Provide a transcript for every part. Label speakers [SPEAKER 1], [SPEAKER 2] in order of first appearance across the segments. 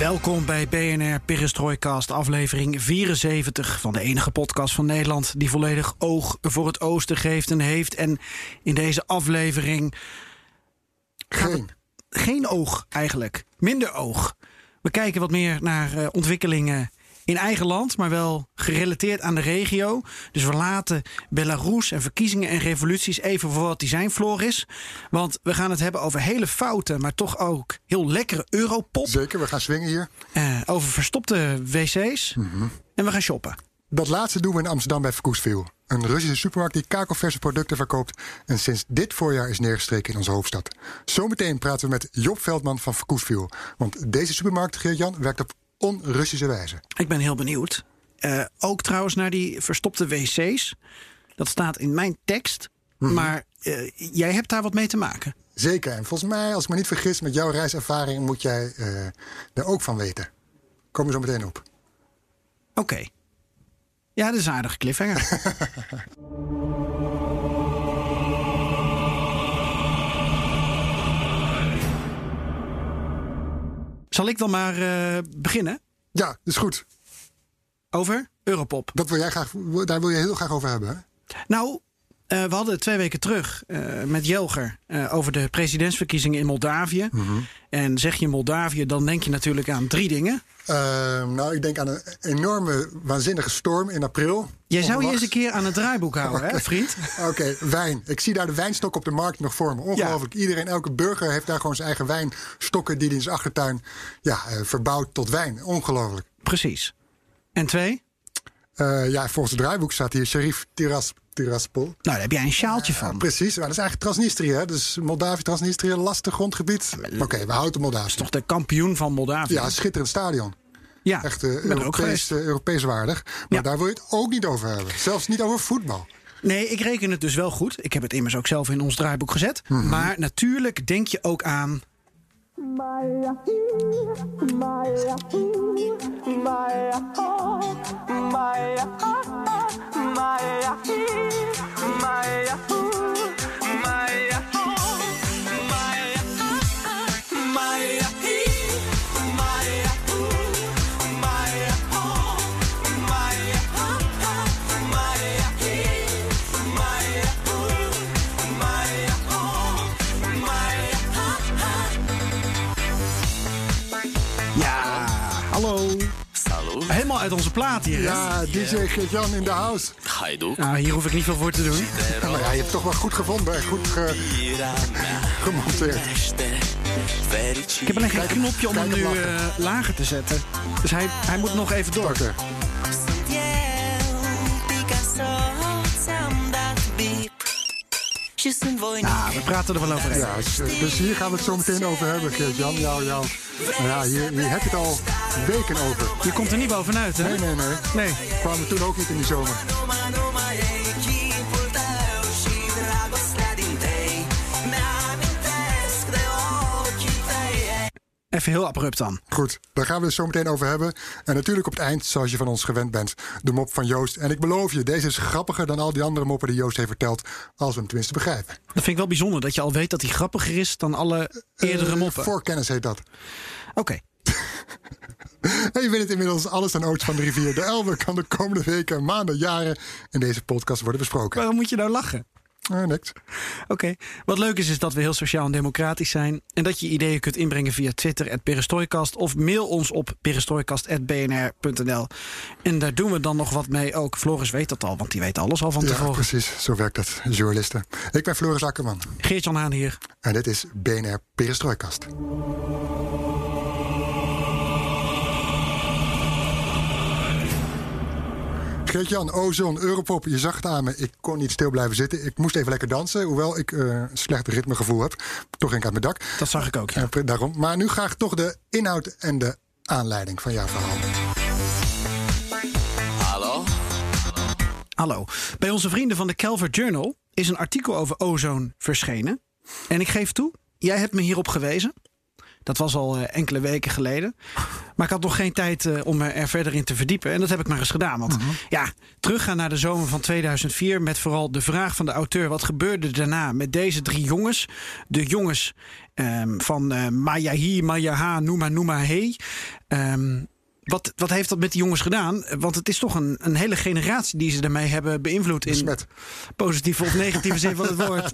[SPEAKER 1] Welkom bij BNR Perestroikast, aflevering 74 van de enige podcast van Nederland die volledig oog voor het oosten geeft en heeft. En in deze aflevering
[SPEAKER 2] Geen.
[SPEAKER 1] geen oog eigenlijk, minder oog. We kijken wat meer naar eh, ontwikkelingen in eigen land, maar wel gerelateerd aan de regio. Dus we laten Belarus en verkiezingen en revoluties even voor wat die zijn, Floris. Want we gaan het hebben over hele foute, maar toch ook heel lekkere Europop.
[SPEAKER 2] Zeker, we gaan swingen hier.
[SPEAKER 1] Eh, over verstopte wc's. En we gaan shoppen.
[SPEAKER 2] Dat laatste doen we in Amsterdam bij Verkoesveel. Een Russische supermarkt die kakelverse producten verkoopt... en sinds dit voorjaar is neergestreken in onze hoofdstad. Zometeen praten we met Job Veldman van Verkoesveel. Want deze supermarkt, Geert-Jan, werkt op on-Russische wijze.
[SPEAKER 1] Ik ben heel benieuwd. Eh, ook trouwens naar die verstopte wc's. Dat staat in mijn tekst. Maar eh, jij hebt daar wat mee te maken.
[SPEAKER 2] Zeker, en volgens mij, als ik me niet vergis... met jouw reiservaring moet jij eh er ook van weten. Komen we zo meteen op.
[SPEAKER 1] Oké. Ja, dat is een aardige cliffhanger. Zal ik dan maar eh, beginnen
[SPEAKER 2] Ja, is goed.
[SPEAKER 1] over Europop?
[SPEAKER 2] Dat wil jij graag, daar wil je heel graag over hebben, hè?
[SPEAKER 1] Nou, eh, we hadden twee weken terug eh, met Jelger over de presidentsverkiezingen in Moldavië. En zeg je Moldavië, dan denk je natuurlijk aan drie dingen.
[SPEAKER 2] Ehm, nou, ik denk aan een enorme, waanzinnige storm in april.
[SPEAKER 1] Jij zou je eens een keer aan het draaiboek houden, hè, vriend?
[SPEAKER 2] Oké, wijn. Ik zie daar de wijnstok op de markt nog voor me. Ongelooflijk. Iedereen, elke burger heeft daar gewoon zijn eigen wijnstokken... die hij in zijn achtertuin ja, eh, verbouwt tot wijn. Ongelooflijk.
[SPEAKER 1] Precies. En twee?
[SPEAKER 2] Eh, ja, volgens het draaiboek staat hier Sharif Tiras, Tiraspol.
[SPEAKER 1] Nou, daar heb jij een sjaaltje van.
[SPEAKER 2] Precies, maar dat is eigenlijk Transnistrië. Hè? Dus Moldavië, Transnistrië, lastig grondgebied. Oké, we houden Moldavië.
[SPEAKER 1] Toch de kampioen van Moldavië?
[SPEAKER 2] Ja, schitterend stadion.
[SPEAKER 1] Ja
[SPEAKER 2] Echt eh,
[SPEAKER 1] er ook
[SPEAKER 2] Europees, eh, Europees waardig. Maar
[SPEAKER 1] Ja.
[SPEAKER 2] daar wil je het ook niet over hebben. Zelfs niet over voetbal.
[SPEAKER 1] Nee, ik reken het dus wel goed. Ik heb het immers ook zelf in ons draaiboek gezet.
[SPEAKER 2] Mhm.
[SPEAKER 1] Maar natuurlijk denk je ook aan... Helemaal uit onze plaat hier. hè?
[SPEAKER 2] Ja, DJ Geert-Jan in de house.
[SPEAKER 3] Hajduk.
[SPEAKER 1] Nou, hier hoef ik niet veel voor te doen.
[SPEAKER 2] Ja, maar ja, je hebt toch wel goed gevonden en goed ge- gemonteerd.
[SPEAKER 1] Ik heb alleen geen
[SPEAKER 2] Kijk-
[SPEAKER 1] knopje om hem nu eh, lager te zetten. Dus hij, hij moet nog even door. Ja, we praten er wel overheen.
[SPEAKER 2] Ja, dus, eh, dus hier gaan we het zo meteen over hebben, Geert-Jan. Jou, jou. Nou ja, hier, hier heb je het al weken over.
[SPEAKER 1] Je komt er niet bovenuit, hè?
[SPEAKER 2] Nee, nee, nee.
[SPEAKER 1] Nee.
[SPEAKER 2] Kwamen we toen ook niet in die zomer.
[SPEAKER 1] Even heel abrupt dan.
[SPEAKER 2] Goed, daar gaan we het zo meteen over hebben. En natuurlijk op het eind, zoals je van ons gewend bent, de mop van Joost. En ik beloof je, deze is grappiger dan al die andere moppen die Joost heeft verteld. Als we hem tenminste begrijpen.
[SPEAKER 1] Dat vind ik wel bijzonder, dat je al weet dat hij grappiger is dan alle eerdere
[SPEAKER 2] Eh,
[SPEAKER 1] moppen.
[SPEAKER 2] Voorkennis heet dat.
[SPEAKER 1] Oké.
[SPEAKER 2] En je weet het inmiddels, alles aan Oost van de rivier. De Elbe kan de komende weken, maanden, jaren in deze podcast worden besproken.
[SPEAKER 1] Waarom moet je nou lachen?
[SPEAKER 2] Eh, niks.
[SPEAKER 1] Oké. Wat leuk is, is dat we heel sociaal en democratisch zijn. En dat je ideeën kunt inbrengen via Twitter, Perestroikast. Of mail ons op perestroikast.bnr.nl. En daar doen we dan nog wat mee ook. Floris weet dat al, want die weet alles al van
[SPEAKER 2] Ja,
[SPEAKER 1] tevoren.
[SPEAKER 2] precies. Zo werkt dat, journalisten. Ik ben Floris Akkerman.
[SPEAKER 1] Geert-Jan Haan hier.
[SPEAKER 2] En dit is BNR Perestrooikast. Geert-Jan, Ozon, Europop, je zag het aan me. Ik kon niet stil blijven zitten. Ik moest even lekker dansen, hoewel ik eh, een slecht ritmegevoel heb. Toch ging ik uit mijn dak.
[SPEAKER 1] Dat zag ik ook, ja.
[SPEAKER 2] Eh, daarom. Maar nu graag toch de inhoud en de aanleiding van jouw verhaal.
[SPEAKER 4] Hallo?
[SPEAKER 1] Hallo. Bij onze vrienden van de Calvert Journal is een artikel over ozone verschenen. En ik geef toe, jij hebt me hierop gewezen. Dat was al eh, enkele weken geleden. Maar ik had nog geen tijd eh, om me er verder in te verdiepen. En dat heb ik maar eens gedaan. Want ja, teruggaan naar de zomer van 2004... met vooral de vraag van de auteur... wat gebeurde daarna met deze drie jongens? De jongens ehm, van eh Mayahi, Mayaha, Noema, Noema, Hey... Ehm, wat, wat heeft dat met die jongens gedaan? Want het is toch een, een hele generatie die ze daarmee hebben beïnvloed in
[SPEAKER 2] Besmet.
[SPEAKER 1] positieve of negatieve zin van het woord.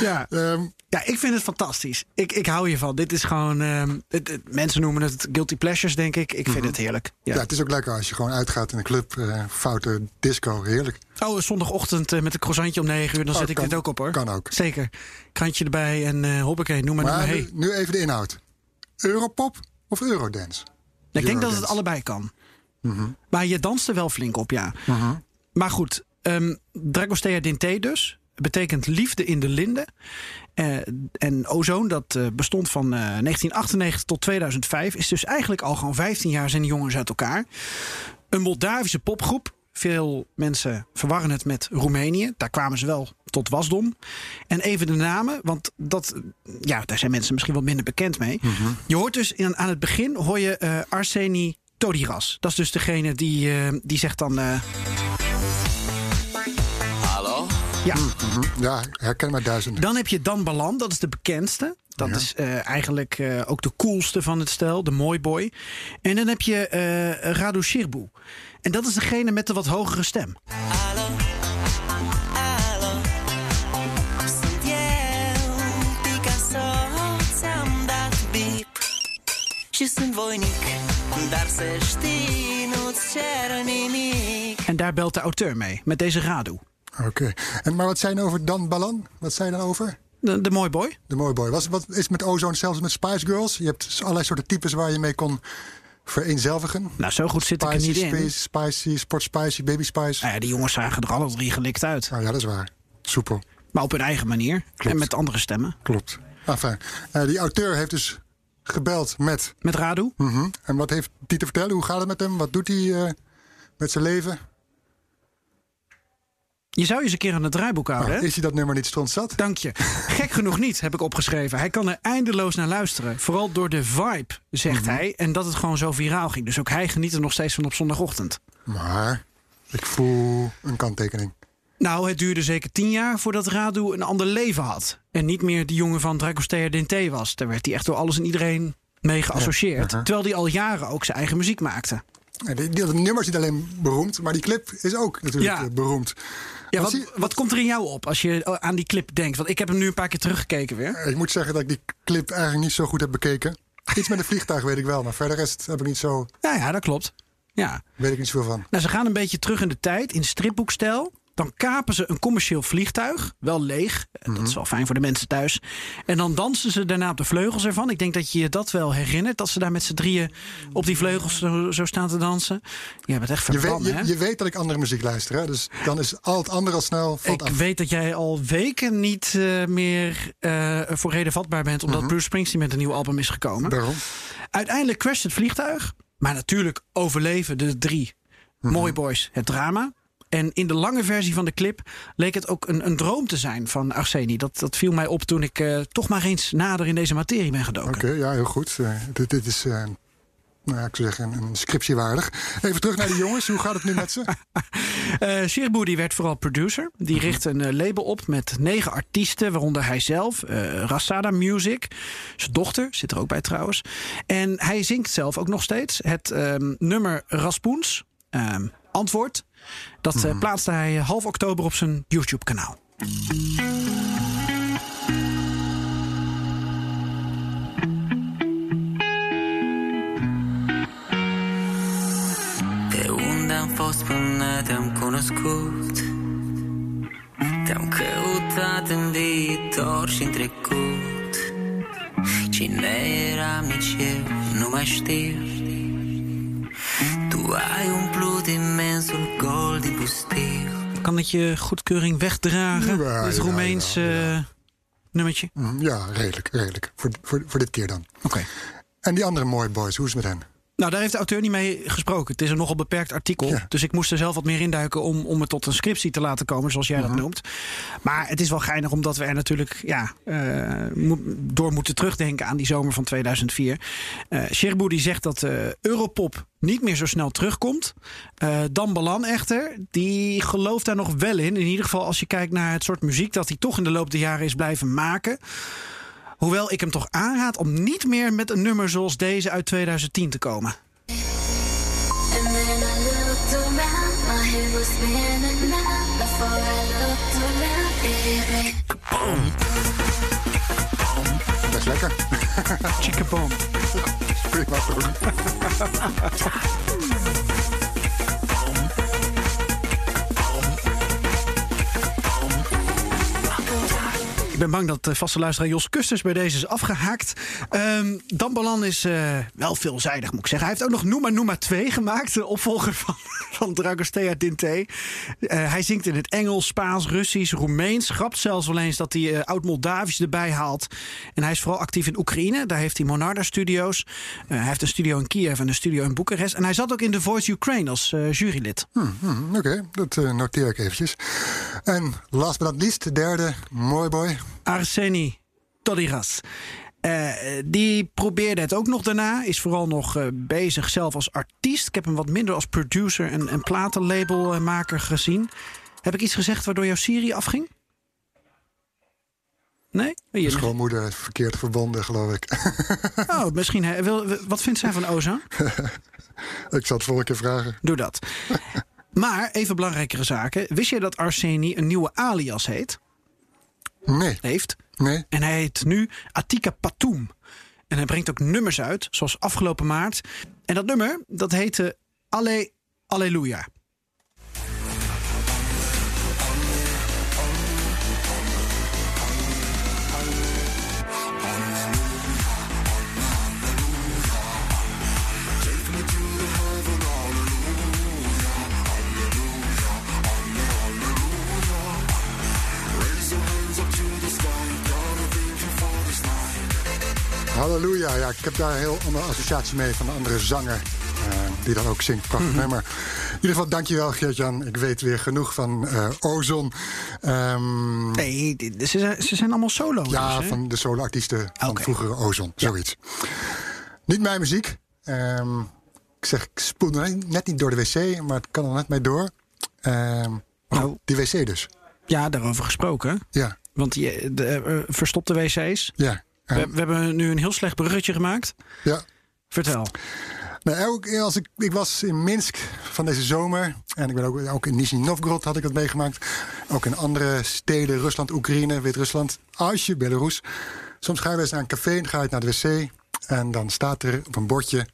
[SPEAKER 1] Ja.
[SPEAKER 2] Ehm,
[SPEAKER 1] ja, ik vind het fantastisch. Ik, ik hou hiervan. Dit is gewoon. ehm, het, het- mensen noemen het guilty pleasures, denk ik. Ik vind het heerlijk.
[SPEAKER 2] ja.
[SPEAKER 1] Ja.
[SPEAKER 2] het is ook lekker als je gewoon uitgaat in een club. eh, foute disco, heerlijk.
[SPEAKER 1] Oh, zondagochtend eh, met een croissantje om 9 uur. Dan
[SPEAKER 2] Oh,
[SPEAKER 1] zet ik
[SPEAKER 2] kan-
[SPEAKER 1] dit ook op hoor.
[SPEAKER 2] kan ook.
[SPEAKER 1] Zeker. Krantje erbij en eh hoppakee, noem maar,
[SPEAKER 2] Maar nu,
[SPEAKER 1] hey.
[SPEAKER 2] nu even de inhoud. Europop of Eurodance?
[SPEAKER 1] Ik denk dat het allebei kan.
[SPEAKER 2] Mhm.
[SPEAKER 1] Maar je danst er wel flink op, ja. Maar goed, ehm Dragostea Dinte dus. Betekent liefde in de linde. Eh, en Ozone, dat eh, bestond van eh, 1998 tot 2005. Is dus eigenlijk al gewoon 15 jaar zijn jongens uit elkaar. Een Moldavische popgroep. Veel mensen verwarren het met Roemenië. Daar kwamen ze wel tot wasdom. En even de namen, want dat, ja, daar zijn mensen misschien wat minder bekend mee. Je hoort dus in, aan het begin hoor je eh, Arseni Todiras. Dat is dus degene die, eh, die zegt dan... eh,
[SPEAKER 4] Hallo?
[SPEAKER 1] ja,
[SPEAKER 2] Mhm. Ja, herken maar duizenden.
[SPEAKER 1] dan heb je Dan Balan, dat is de bekendste. Dat
[SPEAKER 2] Ja.
[SPEAKER 1] is eh, eigenlijk eh, ook de coolste van het stel, de mooi boy. En dan heb je eh Radu Shirbu. En dat is degene met de wat hogere stem. En daar belt de auteur mee, met deze Radu.
[SPEAKER 2] Oké. En Maar wat zijn over Dan Balan? Wat zei je dan over?
[SPEAKER 1] De, de mooi boy.
[SPEAKER 2] De mooie boy. Wat, wat is met Ozone zelfs met Spice Girls? Je hebt allerlei soorten types waar je mee kon vereenzelvigen.
[SPEAKER 1] Nou, zo goed zit ik er
[SPEAKER 2] Spicy,
[SPEAKER 1] niet in.
[SPEAKER 2] spicy, spicy, sport spicy, baby spice.
[SPEAKER 1] Nou ja, die jongens zagen er alle drie gelikt uit.
[SPEAKER 2] Nou ja, dat is waar. Soepel.
[SPEAKER 1] Maar op hun eigen manier. En met andere stemmen.
[SPEAKER 2] Klopt. Enfin, eh, die auteur heeft dus gebeld met...
[SPEAKER 1] Met Radu.
[SPEAKER 2] Mhm. En wat heeft die te vertellen? Hoe gaat het met hem? Wat doet hij eh, met zijn leven?
[SPEAKER 1] Je zou je eens een keer aan het draaiboek houden, hè?
[SPEAKER 2] is hij dat nummer niet strontzat?
[SPEAKER 1] Dank je. Gek genoeg niet, heb ik opgeschreven. Hij kan er eindeloos naar luisteren. Vooral door de vibe, zegt hij. En dat het gewoon zo viraal ging. Dus ook hij geniet er nog steeds van op zondagochtend.
[SPEAKER 2] Maar ik voel een kanttekening.
[SPEAKER 1] Nou, het duurde zeker tien jaar voordat Radu een ander leven had. En niet meer die jongen van Dragostea Dente was. Daar werd hij echt door alles en iedereen mee geassocieerd.
[SPEAKER 2] Ja, uh-huh.
[SPEAKER 1] Terwijl hij al jaren ook zijn eigen muziek maakte.
[SPEAKER 2] Dat nummer is niet alleen beroemd, maar die clip is ook natuurlijk
[SPEAKER 1] Ja.
[SPEAKER 2] eh, beroemd.
[SPEAKER 1] Ja,
[SPEAKER 2] Wat
[SPEAKER 1] wat, komt er in jou op als je aan die clip denkt? Want ik heb hem nu een paar keer teruggekeken weer.
[SPEAKER 2] Ik moet zeggen dat ik die clip eigenlijk niet zo goed heb bekeken. Iets met een vliegtuig weet ik wel, maar verder rest heb ik niet zo,
[SPEAKER 1] Ja, ja, dat klopt. Ja.
[SPEAKER 2] weet ik niet zoveel van.
[SPEAKER 1] Nou, ze gaan een beetje terug in de tijd, in stripboekstijl. Dan kapen ze een commercieel vliegtuig, wel leeg. Eh, Dat is wel fijn voor de mensen thuis. En dan dansen ze daarna op de vleugels ervan. Ik denk dat je je dat wel herinnert, dat ze daar met z'n drieën op die vleugels zo, zo staan te dansen. Je bent echt
[SPEAKER 2] Je weet,
[SPEAKER 1] verbannen,
[SPEAKER 2] je, je weet dat ik andere muziek luister, hè? dus dan is al het andere al snel
[SPEAKER 1] Ik
[SPEAKER 2] af.
[SPEAKER 1] weet dat jij al weken niet eh, meer eh, voor reden vatbaar bent... omdat
[SPEAKER 2] Mhm.
[SPEAKER 1] Bruce Springsteen met een nieuw album is gekomen.
[SPEAKER 2] Daarom.
[SPEAKER 1] Uiteindelijk crasht het vliegtuig. Maar natuurlijk overleven de drie
[SPEAKER 2] Mhm.
[SPEAKER 1] Mooi Boys het drama. En in de lange versie van de clip leek het ook een, een droom te zijn van Arseni. Dat, dat viel mij op toen ik eh, toch maar eens nader in deze materie ben gedoken.
[SPEAKER 2] Oké, ja, heel goed. Eh, dit, dit is, eh, nou ja, ik zou zeggen, een scriptie waardig. Even terug naar de jongens. Hoe gaat het nu met ze?
[SPEAKER 1] Eh Shirbu die werd vooral producer. Die
[SPEAKER 2] Mhm.
[SPEAKER 1] richtte een label op met negen artiesten, waaronder hij zelf, Rasada Music. Zijn dochter zit er ook bij trouwens. En hij zingt zelf ook nog steeds het ehm, nummer Raspoens, ehm, Antwoord. Dat eh, plaatste hij half oktober op zijn YouTube-kanaal.
[SPEAKER 5] Pe unde am fost până te-am cunoscut. Te-am căutat în viitor și în trecut. Cine eram nici eu, nu mai știu
[SPEAKER 1] Het je goedkeuring wegdragen?
[SPEAKER 2] Ja,
[SPEAKER 1] dit
[SPEAKER 2] ja,
[SPEAKER 1] Roemeens
[SPEAKER 2] ja, ja.
[SPEAKER 1] eh, nummertje?
[SPEAKER 2] Mm, Ja, redelijk, redelijk. Voor, voor, voor dit keer dan.
[SPEAKER 1] Oké.
[SPEAKER 2] En die andere mooie boys, hoe is het met hen?
[SPEAKER 1] Nou, daar heeft de auteur niet mee gesproken. Het is een nogal beperkt artikel.
[SPEAKER 2] Ja.
[SPEAKER 1] Dus ik moest er zelf wat meer induiken om, om het tot een scriptie te laten komen, zoals jij dat noemt. Maar het is wel geinig omdat we er natuurlijk ja, eh, mo- door moeten terugdenken aan die zomer van 2004. Eh Sherboe die zegt dat eh, Europop niet meer zo snel terugkomt. Eh Dan Balan echter, die gelooft daar nog wel in. In ieder geval als je kijkt naar het soort muziek dat hij toch in de loop der jaren is blijven maken. Hoewel ik hem toch aanraad om niet meer met een nummer zoals deze uit 2010 te komen.
[SPEAKER 3] And then I looked around, my head was spinning now. Before I looked around, baby.
[SPEAKER 2] Best lekker.
[SPEAKER 1] Chickabom.
[SPEAKER 2] Prima toch?
[SPEAKER 1] Ben bang dat de vaste luisteraar Jos Kusters bij deze is afgehaakt. Ehm Dan Balan is eh, wel veelzijdig, moet ik zeggen. Hij heeft ook nog Noema Noema 2 gemaakt, de opvolger van, van Dragostea Dinte. Eh, hij zingt in het Engels, Spaans, Russisch, Roemeens. Grapt zelfs wel eens dat hij eh, oud-Moldavisch erbij haalt. En hij is vooral actief in Oekraïne. Daar heeft hij Monarda Studios. Eh, hij heeft een studio in Kiev en een studio in Boekarest. En hij zat ook in The Voice Ukraine als eh, jurylid.
[SPEAKER 2] Hm, Oké, dat eh, noteer ik eventjes. En last but not least, de derde, mooi boy.
[SPEAKER 1] Arseni Todiras. Eh, die probeerde het ook nog daarna. Is vooral nog eh, bezig zelf als artiest. Ik heb hem wat minder als producer en, en platenlabelmaker gezien. Heb ik iets gezegd waardoor jouw Siri afging? Nee? Hier,
[SPEAKER 2] Schoonmoeder verkeerd verbonden, geloof ik.
[SPEAKER 1] oh, misschien. hij wil, wat vindt zij van Ozone?
[SPEAKER 2] ik zal het vorige keer vragen.
[SPEAKER 1] Doe dat. Maar even belangrijkere zaken. Wist je dat Arseni een nieuwe alias heet?
[SPEAKER 2] Nee,
[SPEAKER 1] Heeft?
[SPEAKER 2] nee.
[SPEAKER 1] En hij heet nu Atika Patoum. En hij brengt ook nummers uit, zoals afgelopen maart. En dat nummer, dat heette Alle Alleluia.
[SPEAKER 2] Halleluja. Ja, ik heb daar een heel andere associatie mee van een andere zanger. eh, die dan ook zingt. Prachtig nummer. In ieder geval, dankjewel Geert-Jan. Ik weet weer genoeg van eh Ozon. Ehm,
[SPEAKER 1] Nee, ze zijn, ze zijn allemaal solo.
[SPEAKER 2] ja,
[SPEAKER 1] dus,
[SPEAKER 2] van de solo-artiesten van vroegere Ozon. Zoiets. Niet mijn muziek. Ehm, ik zeg, ik spoel net- niet door de wc, maar het kan er net mee door. Ehm, oh,
[SPEAKER 1] Nou.
[SPEAKER 2] die wc dus.
[SPEAKER 1] Ja, daarover gesproken.
[SPEAKER 2] Ja,
[SPEAKER 1] Want die, de, eh, verstopte wc's.
[SPEAKER 2] ja.
[SPEAKER 1] We, we hebben nu een heel slecht bruggetje gemaakt.
[SPEAKER 2] ja.
[SPEAKER 1] Vertel.
[SPEAKER 2] Nou, ook als ik, ik was in Minsk van deze zomer. En ik ben ook, ook in Nizhny Novgorod had ik dat meegemaakt. Ook in andere steden, Rusland, Oekraïne, Wit-Rusland, Asje, Belarus. Soms ga je eens naar een café en ga je naar de wc. En dan staat er op een bordje...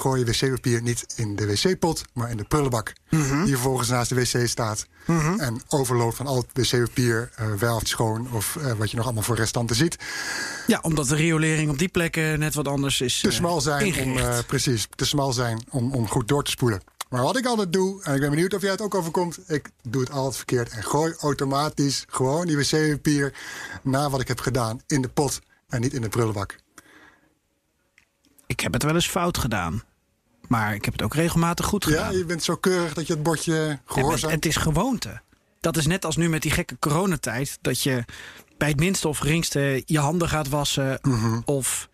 [SPEAKER 2] gooi je wc-papier niet in de wc-pot, maar in de prullenbak. Die vervolgens naast de wc staat. En overloopt van al het wc-papier, eh wel of schoon... of eh, wat je nog allemaal voor restanten ziet.
[SPEAKER 1] Ja, omdat de riolering op die plekken net wat anders is.
[SPEAKER 2] te
[SPEAKER 1] eh,
[SPEAKER 2] smal zijn om,
[SPEAKER 1] ingericht.
[SPEAKER 2] eh, precies, te smal zijn om, om goed door te spoelen. Maar wat ik altijd doe, en ik ben benieuwd of jij het ook overkomt, ik doe het altijd verkeerd en gooi automatisch gewoon die wc-papier na wat ik heb gedaan in de pot en niet in de prullenbak.
[SPEAKER 1] Ik heb het wel eens fout gedaan. Maar ik heb het ook regelmatig goed
[SPEAKER 2] Ja,
[SPEAKER 1] gedaan.
[SPEAKER 2] je bent zo keurig dat je het bordje
[SPEAKER 1] Ja, maar
[SPEAKER 2] gehoorzaam.
[SPEAKER 1] het is gewoonte. Dat is net als nu met die gekke coronatijd. Dat je bij het minste of geringste je handen gaat wassen.
[SPEAKER 2] Mhm.
[SPEAKER 1] Of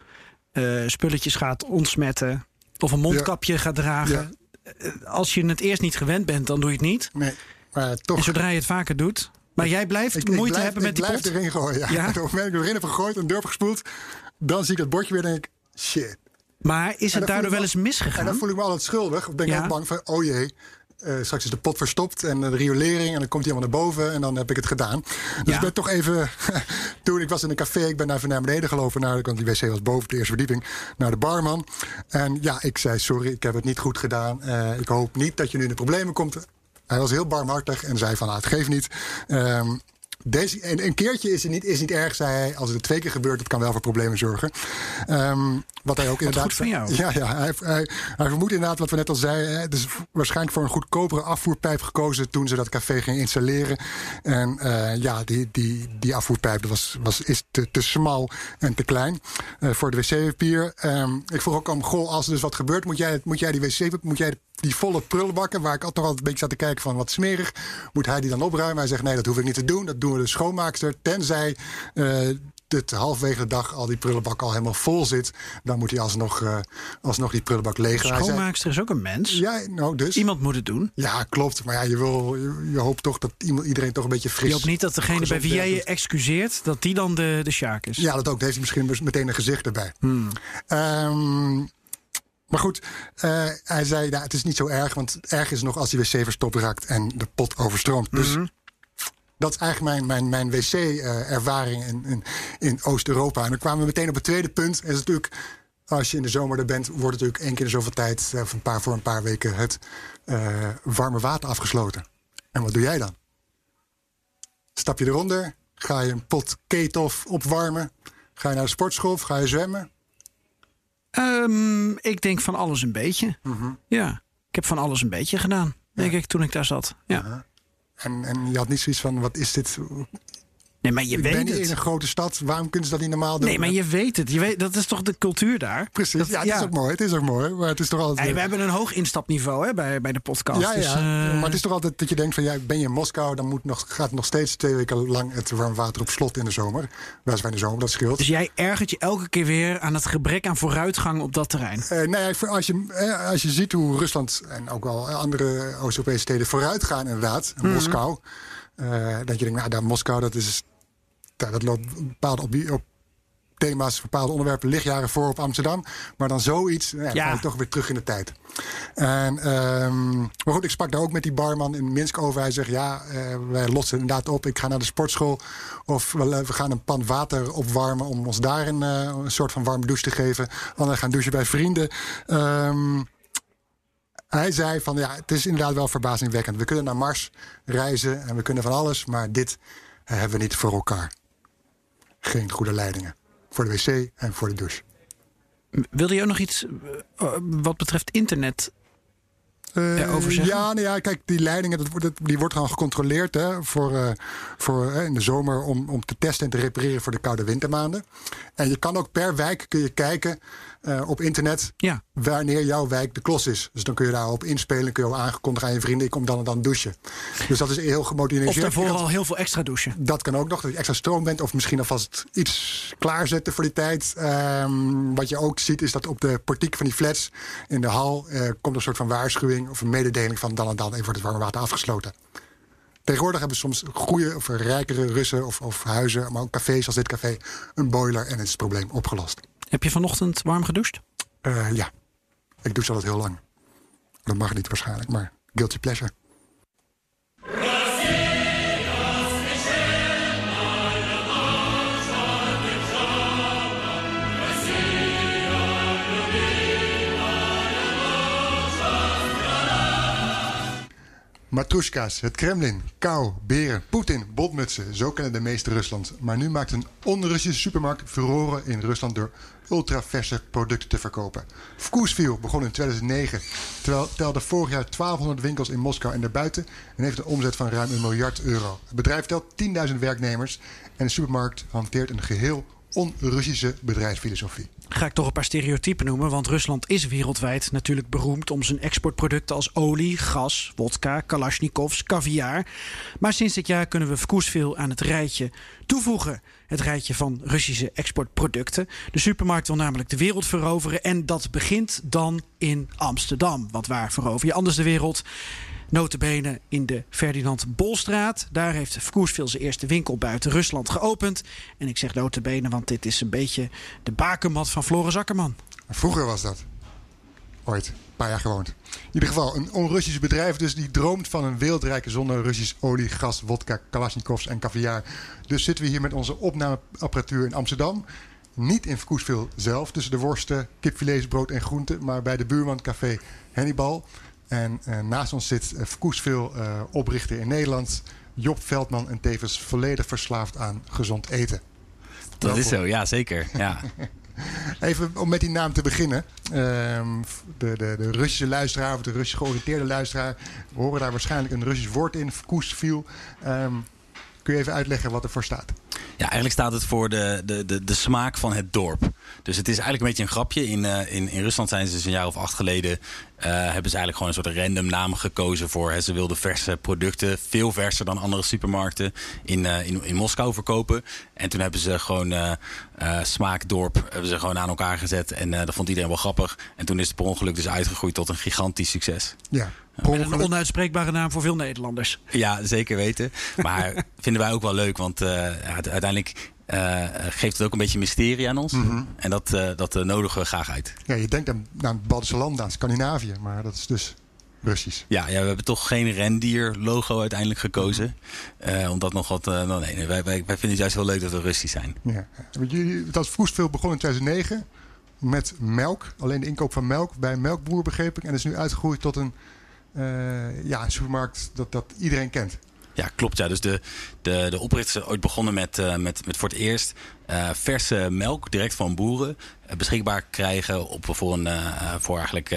[SPEAKER 1] eh, spulletjes gaat ontsmetten. Of een mondkapje gaat dragen. Eh, Als je het eerst niet gewend bent, dan doe je het niet.
[SPEAKER 2] Nee, maar toch.
[SPEAKER 1] En zodra je het vaker doet. Maar jij blijft
[SPEAKER 2] ik, ik
[SPEAKER 1] moeite
[SPEAKER 2] blijf,
[SPEAKER 1] hebben met
[SPEAKER 2] ik
[SPEAKER 1] die
[SPEAKER 2] blijf
[SPEAKER 1] pot.
[SPEAKER 2] erin gooien. Ja.
[SPEAKER 1] Ja?
[SPEAKER 2] Op het moment dat ik erin heb gegooid en heb gespoeld, dan zie ik het bordje weer en denk ik, shit.
[SPEAKER 1] Maar is het daardoor wel eens
[SPEAKER 2] me- En
[SPEAKER 1] misgegaan?
[SPEAKER 2] dan voel ik me altijd schuldig. Of ben ik
[SPEAKER 1] Ja.
[SPEAKER 2] ook bang van, oh jee, eh, straks is de pot verstopt en de riolering en dan komt hij helemaal naar boven en dan heb ik het gedaan. Dus
[SPEAKER 1] Ja.
[SPEAKER 2] ik ben toch even, toen ik was in een café, ik ben even naar beneden gelopen, naar, want die wc was boven de eerste verdieping, naar de barman. En ja, ik zei, sorry, ik heb het niet goed gedaan. Eh, ik hoop niet dat je nu in de problemen komt. Hij was heel barmhartig en zei van, nou, het geeft niet. Ehm, deze, een, een keertje is het niet, is niet erg, zei hij. Als het twee keer gebeurt, dat kan wel voor problemen zorgen. Ehm, wat hij ook inderdaad.
[SPEAKER 1] goed van jou.
[SPEAKER 2] Ja, ja hij, hij, hij vermoedt inderdaad wat we net al zeiden. Het is waarschijnlijk voor een goedkopere afvoerpijp gekozen toen ze dat café ging installeren. En eh, ja, die, die, die afvoerpijp was, was, is te, te smal en te klein eh, voor de wc-papier. Ehm, ik vroeg ook om, goh, als er dus wat gebeurt, moet jij, moet jij die wc moet jij die volle prullenbakken, waar ik toch altijd een beetje zat te kijken van wat smerig, moet hij die dan opruimen? Hij zegt nee, dat hoef ik niet te doen. Dat doen we de schoonmaakster. Tenzij uh, het halfwege de dag al die prullenbak al helemaal vol zit, dan moet hij alsnog, uh, alsnog die prullenbak leeg.
[SPEAKER 1] Schoonmaakster is ook een mens.
[SPEAKER 2] Ja, nou dus.
[SPEAKER 1] Iemand moet het doen.
[SPEAKER 2] Ja, klopt. Maar ja, je, wil, je, je hoopt toch dat iemand, iedereen toch een beetje fris
[SPEAKER 1] Je hoopt niet dat degene bij wie jij je excuseert, dat die dan de, de sjaak is.
[SPEAKER 2] Ja, dat ook. Hij misschien meteen een gezicht erbij. Hmm. Um, maar goed, uh, hij zei, nou, het is niet zo erg, want erg is nog als die wc verstopt raakt en de pot overstroomt. Mm -hmm. Dat is eigenlijk mijn, mijn, mijn wc-ervaring in, in, in Oost-Europa. En dan kwamen we meteen op het tweede punt. En is natuurlijk, als je in de zomer er bent, wordt natuurlijk één keer in zoveel tijd, of een paar voor een paar weken, het uh, warme water afgesloten. En wat doe jij dan? Stap je eronder? Ga je een pot ketof opwarmen? Ga je naar de sportschool of ga je zwemmen?
[SPEAKER 1] Um, ik denk van alles een beetje. Mm -hmm. Ja, ik heb van alles een beetje gedaan, denk ja. ik, toen ik daar zat. Ja. Uh -huh.
[SPEAKER 2] En, en je had niet zoiets van, wat is dit?
[SPEAKER 1] Nee, maar je
[SPEAKER 2] ik
[SPEAKER 1] weet
[SPEAKER 2] ben
[SPEAKER 1] het.
[SPEAKER 2] in een grote stad, waarom kunnen ze dat niet normaal doen?
[SPEAKER 1] Nee, maar je weet het. Je weet, dat is toch de cultuur daar?
[SPEAKER 2] Precies,
[SPEAKER 1] dat,
[SPEAKER 2] ja, het ja. is ook mooi. Het is ook mooi, maar het is toch altijd...
[SPEAKER 1] Hey, we hebben een hoog instapniveau hè, bij, bij de podcast.
[SPEAKER 2] Ja,
[SPEAKER 1] dus,
[SPEAKER 2] ja.
[SPEAKER 1] Uh...
[SPEAKER 2] maar het is toch altijd dat je denkt van, ja, ben je in Moskou... dan moet nog, gaat nog steeds twee weken lang het warm water op slot in de zomer. Waar wij in de zomer, dat scheelt.
[SPEAKER 1] Dus jij ergert je elke keer weer aan het gebrek aan vooruitgang op dat terrein?
[SPEAKER 2] Uh, nee, als je, als je ziet hoe Rusland en ook wel andere Oost-Europese steden vooruit gaan inderdaad... in mm -hmm. Moskou... Uh, dat je denkt, nou, daar Moskou, dat is dat loopt bepaalde op, op thema's, bepaalde onderwerpen lichtjaren voor op Amsterdam. Maar dan zoiets, ja, dan ja. ga je toch weer terug in de tijd. En, um, maar goed, ik sprak daar ook met die barman in Minsk over. Hij zegt, ja, uh, wij lossen inderdaad op. Ik ga naar de sportschool. Of we, we gaan een pan water opwarmen om ons daar een, uh, een soort van warme douche te geven. Anderen gaan douchen bij vrienden. Um, hij zei van, ja, het is inderdaad wel verbazingwekkend. We kunnen naar Mars reizen en we kunnen van alles. Maar dit hebben we niet voor elkaar geen goede leidingen. Voor de wc en voor de douche.
[SPEAKER 1] Wilde je ook nog iets uh, wat betreft internet uh?
[SPEAKER 2] Ja, nou ja, kijk, die leidingen, dat, dat, die wordt gewoon gecontroleerd hè, voor, uh, voor in de zomer om, om te testen en te repareren voor de koude wintermaanden. En je kan ook per wijk kun je kijken uh, op internet
[SPEAKER 1] ja.
[SPEAKER 2] wanneer jouw wijk de klos is. Dus dan kun je daarop inspelen, kun je al aangekondigd aan je vrienden, ik kom dan en dan douchen. Dus dat is heel gemotiveerd.
[SPEAKER 1] Of daarvoor al heel veel extra douchen.
[SPEAKER 2] Dat kan ook nog, dat je extra stroom bent. Of misschien alvast iets klaarzetten voor die tijd. Um, wat je ook ziet is dat op de portiek van die flats in de hal uh, komt een soort van waarschuwing of een mededeling van dan en dan even wordt het warme water afgesloten. Tegenwoordig hebben soms goede of rijkere Russen of, of huizen, maar ook cafés als dit café, een boiler en is het probleem opgelost.
[SPEAKER 1] Heb je vanochtend warm gedoucht?
[SPEAKER 2] Uh, ja, ik douche altijd heel lang. Dat mag niet waarschijnlijk, maar guilty pleasure. Matrushka's, het Kremlin, kou, beren, Poetin, botmutsen. Zo kennen de meeste Rusland. Maar nu maakt een on-Russische supermarkt furoren in Rusland door ultraverse producten te verkopen. Vkoesville begon in 2009, terwijl telde vorig jaar 1200 winkels in Moskou en daarbuiten en heeft een omzet van ruim een miljard euro. Het bedrijf telt 10.000 werknemers en de supermarkt hanteert een geheel on-Russische bedrijfsfilosofie.
[SPEAKER 1] Ga ik toch een paar stereotypen noemen, want Rusland is wereldwijd natuurlijk beroemd om zijn exportproducten als olie, gas, wodka, kalasjnikovs, caviar. Maar sinds dit jaar kunnen we Vkoesville aan het rijtje toevoegen. Het rijtje van Russische exportproducten. De supermarkt wil namelijk de wereld veroveren en dat begint dan in Amsterdam. Want waar verover je anders de wereld? Notabene in de Ferdinand Bolstraat. Daar heeft Vkoesville zijn eerste winkel buiten Rusland geopend. En ik zeg notabene, want dit is een beetje de bakenmat van Floris Akkerman.
[SPEAKER 2] Vroeger was dat. Ooit. Een paar jaar gewoond. In ieder geval, een on-Russisch bedrijf dus die droomt van een wereldrijke zonder Russisch olie, gas, wodka, kalasjnikovs en caviar. Dus zitten we hier met onze opnameapparatuur in Amsterdam. Niet in Vkoesville zelf, tussen de worsten, kipfilets, brood en groenten, maar bij de buurman Café Hannibal. En uh, naast ons zit uh, Vkoesville uh, oprichter in Nederland, Job Veldman en tevens volledig verslaafd aan gezond eten.
[SPEAKER 6] Dat Welkom. is zo, ja zeker. Ja.
[SPEAKER 2] Even om met die naam te beginnen. Ehm, de, de, de Russische luisteraar of de Russisch georiënteerde luisteraar... horen daar waarschijnlijk een Russisch woord in, vkoesviel. Ehm kun je even uitleggen wat er voor staat?
[SPEAKER 6] Ja, eigenlijk staat het voor de, de, de, de smaak van het dorp. Dus het is eigenlijk een beetje een grapje. In, uh, in, in Rusland zijn ze dus een jaar of acht geleden... Uh, hebben ze eigenlijk gewoon een soort random naam gekozen voor... Hè, ze wilden verse producten, veel verser dan andere supermarkten... in, uh, in, in Moskou verkopen. En toen hebben ze gewoon Smaakdorp hebben ze gewoon aan elkaar gezet. En dat vond iedereen wel grappig. En toen is het per ongeluk dus uitgegroeid tot een gigantisch succes.
[SPEAKER 2] Ja,
[SPEAKER 1] met een onuitspreekbare naam voor veel Nederlanders.
[SPEAKER 6] Ja, zeker weten. Maar vinden wij ook wel leuk, want uh, uiteindelijk uh, geeft het ook een beetje mysterie aan ons. Mm -hmm. En dat, uh, dat nodigen we graag uit.
[SPEAKER 2] Ja, je denkt aan, aan Baltische landen, aan Scandinavië, maar dat is dus Russisch.
[SPEAKER 6] Ja, ja, we hebben toch geen rendier-logo uiteindelijk gekozen. Uh, omdat nog wat. Uh, nou, nee, wij, wij, wij vinden het juist heel leuk dat we Russisch zijn.
[SPEAKER 2] Ja. Dat is vroegst begonnen in 2009 met melk. Alleen de inkoop van melk bij een melkboer, begreep ik. En is nu uitgegroeid tot een uh, ja, een supermarkt dat, dat iedereen kent.
[SPEAKER 6] Ja, klopt. Ja. Dus de, de, de oprichters ooit begonnen met, uh, met, met voor het eerst uh, verse melk direct van boeren uh, beschikbaar krijgen op, voor een voor eigenlijk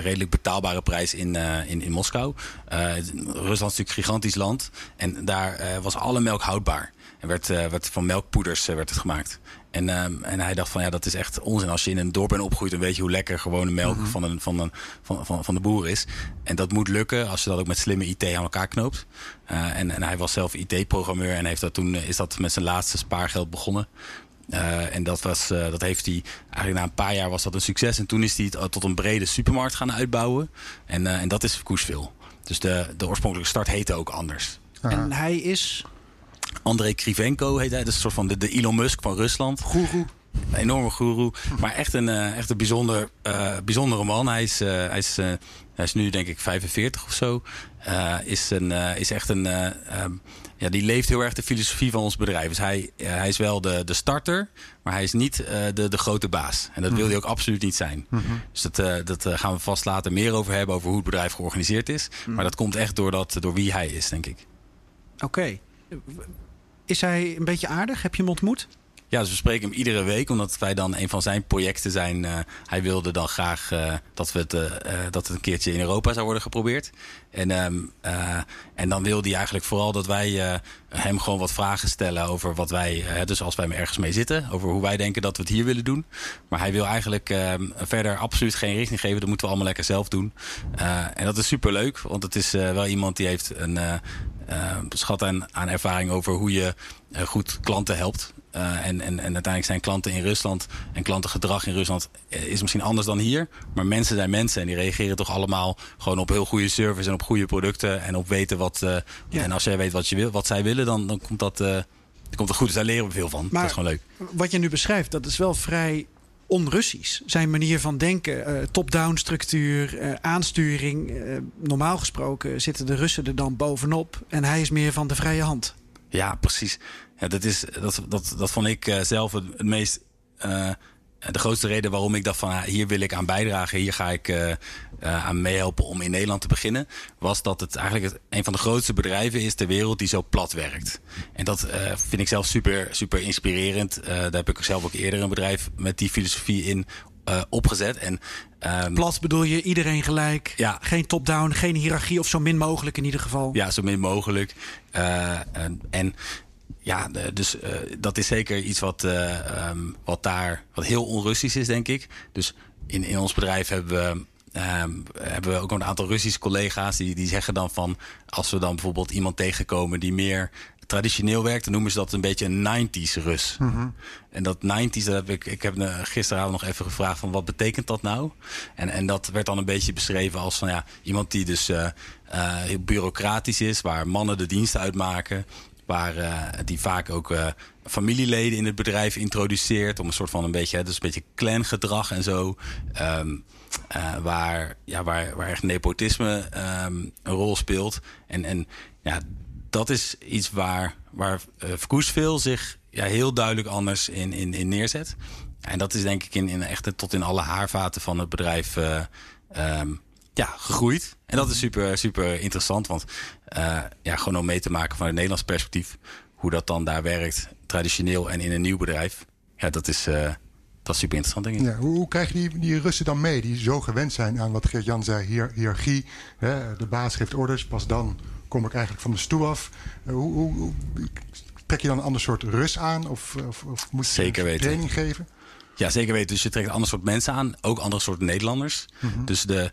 [SPEAKER 6] redelijk betaalbare prijs in, in, in Moskou. Rusland is natuurlijk een gigantisch land en daar was alle melk houdbaar. En werd, werd van melkpoeders werd het gemaakt. En, um, en hij dacht van ja, dat is echt onzin. Als je in een dorp bent opgegroeid, dan weet je hoe lekker gewone melk mm -hmm. van, een, van, een, van, van, van de boer is. En dat moet lukken als je dat ook met slimme IT aan elkaar knoopt. Uh, en, en hij was zelf IT-programmeur en heeft dat toen is dat met zijn laatste spaargeld begonnen. Uh, en dat, was, uh, dat heeft hij eigenlijk na een paar jaar was dat een succes. En toen is hij het tot een brede supermarkt gaan uitbouwen. En, uh, en dat is Koesville. Dus de, de oorspronkelijke start heette ook anders.
[SPEAKER 1] En hij is
[SPEAKER 6] André Krivenko heet hij. Dat is een soort van de, de Elon Musk van Rusland.
[SPEAKER 2] Goeroe.
[SPEAKER 6] Een enorme goeroe. Maar echt een, uh, echt een bijzonder, uh, bijzondere man. Hij is, uh, hij, is, hij is nu denk ik 45 of zo. is, een, is echt een... Um, ja, die leeft heel erg de filosofie van ons bedrijf. Dus hij, hij is wel de, de starter, maar hij is niet de, de grote baas. En dat wil hij ook absoluut niet zijn. -hmm. Dus dat, dat gaan we vast later meer over hebben, over hoe het bedrijf georganiseerd is. Mm. Maar dat komt echt door, dat, door wie hij is, denk ik.
[SPEAKER 1] Oké. Okay. Is hij een beetje aardig? Heb je hem ontmoet?
[SPEAKER 6] Ja, dus we spreken hem iedere week, omdat wij dan een van zijn projecten zijn. Uh, hij wilde dan graag uh, dat, we het, uh, dat het een keertje in Europa zou worden geprobeerd. En, um, en dan wilde hij eigenlijk vooral dat wij hem gewoon wat vragen stellen over wat wij, dus als wij hem ergens mee zitten, over hoe wij denken dat we het hier willen doen. Maar hij wil eigenlijk ehm, verder absoluut geen richting geven, dat moeten we allemaal lekker zelf doen. en dat is super leuk, want het is wel iemand die heeft een schat aan, aan ervaring over hoe je goed klanten helpt. En, en, en uiteindelijk zijn klanten in Rusland en klantengedrag in Rusland is misschien anders dan hier. Maar mensen zijn mensen en die reageren toch allemaal gewoon op heel goede service en op goede producten en op weten wat. Uh, ja. En als jij weet wat, je wil, wat zij willen, dan, dan komt dat. Uh, dan komt het goed. Dus daar leren we veel van. Maar dat is gewoon leuk.
[SPEAKER 1] Wat je nu beschrijft, dat is wel vrij onrussisch. Zijn manier van denken, uh, top-down structuur, uh, aansturing. Uh, normaal gesproken zitten de Russen er dan bovenop. En hij is meer van de vrije hand.
[SPEAKER 6] Ja, precies. Ja, dat, is, dat, dat, dat vond ik zelf het, het meest. Uh, de grootste reden waarom ik dacht van hier wil ik aan bijdragen, hier ga ik uh, aan meehelpen om in Nederland te beginnen, was dat het eigenlijk het, een van de grootste bedrijven is ter wereld die zo plat werkt. En dat vind ik zelf super, super inspirerend. daar heb ik zelf ook eerder een bedrijf met die filosofie in uh, opgezet. En,
[SPEAKER 1] um, Plat bedoel je iedereen gelijk?
[SPEAKER 6] Ja.
[SPEAKER 1] Geen top-down, geen hiërarchie of zo min mogelijk in ieder geval?
[SPEAKER 6] Ja, zo min mogelijk. Uh, en, en ja, dus uh, dat is zeker iets wat, uh, um, wat daar wat heel onrussisch is, denk ik. Dus in, in ons bedrijf hebben we. Um, hebben we ook een aantal Russische collega's die, die zeggen dan van als we dan bijvoorbeeld iemand tegenkomen die meer traditioneel werkt, dan noemen ze dat een beetje een 90s Rus. Mm -hmm. En dat 90s, dat heb ik, ik heb gisteravond nog even gevraagd van wat betekent dat nou? En, en dat werd dan een beetje beschreven als van ja, iemand die dus uh, uh, heel bureaucratisch is, waar mannen de dienst uitmaken. Waar uh, die vaak ook uh, familieleden in het bedrijf introduceert. Om een soort van een beetje, dus een beetje clangedrag en zo. Um, uh, waar, ja, waar, waar echt nepotisme um, een rol speelt. En, en ja, dat is iets waar, waar Verkoesveel zich ja, heel duidelijk anders in, in, in neerzet. En dat is denk ik in, in echt tot in alle haarvaten van het bedrijf um, ja, gegroeid. En dat is super, super interessant. Want uh, ja, gewoon om mee te maken van het Nederlands perspectief. Hoe dat dan daar werkt, traditioneel en in een nieuw bedrijf. Ja, dat is, uh, dat is super interessant, denk ik.
[SPEAKER 2] Ja, hoe, hoe krijg je die, die Russen dan mee, die zo gewend zijn aan wat Geert-Jan zei, hier, hiërarchie, hè, de baas geeft orders, pas dan kom ik eigenlijk van de stoel af. Eh, hoe, hoe, trek je dan een ander soort Rus aan of, of, of moet je
[SPEAKER 6] Zeker weten.
[SPEAKER 2] training geven?
[SPEAKER 6] Ja, zeker weten. Dus je trekt een ander soort mensen aan. Ook andere soort Nederlanders. Dus de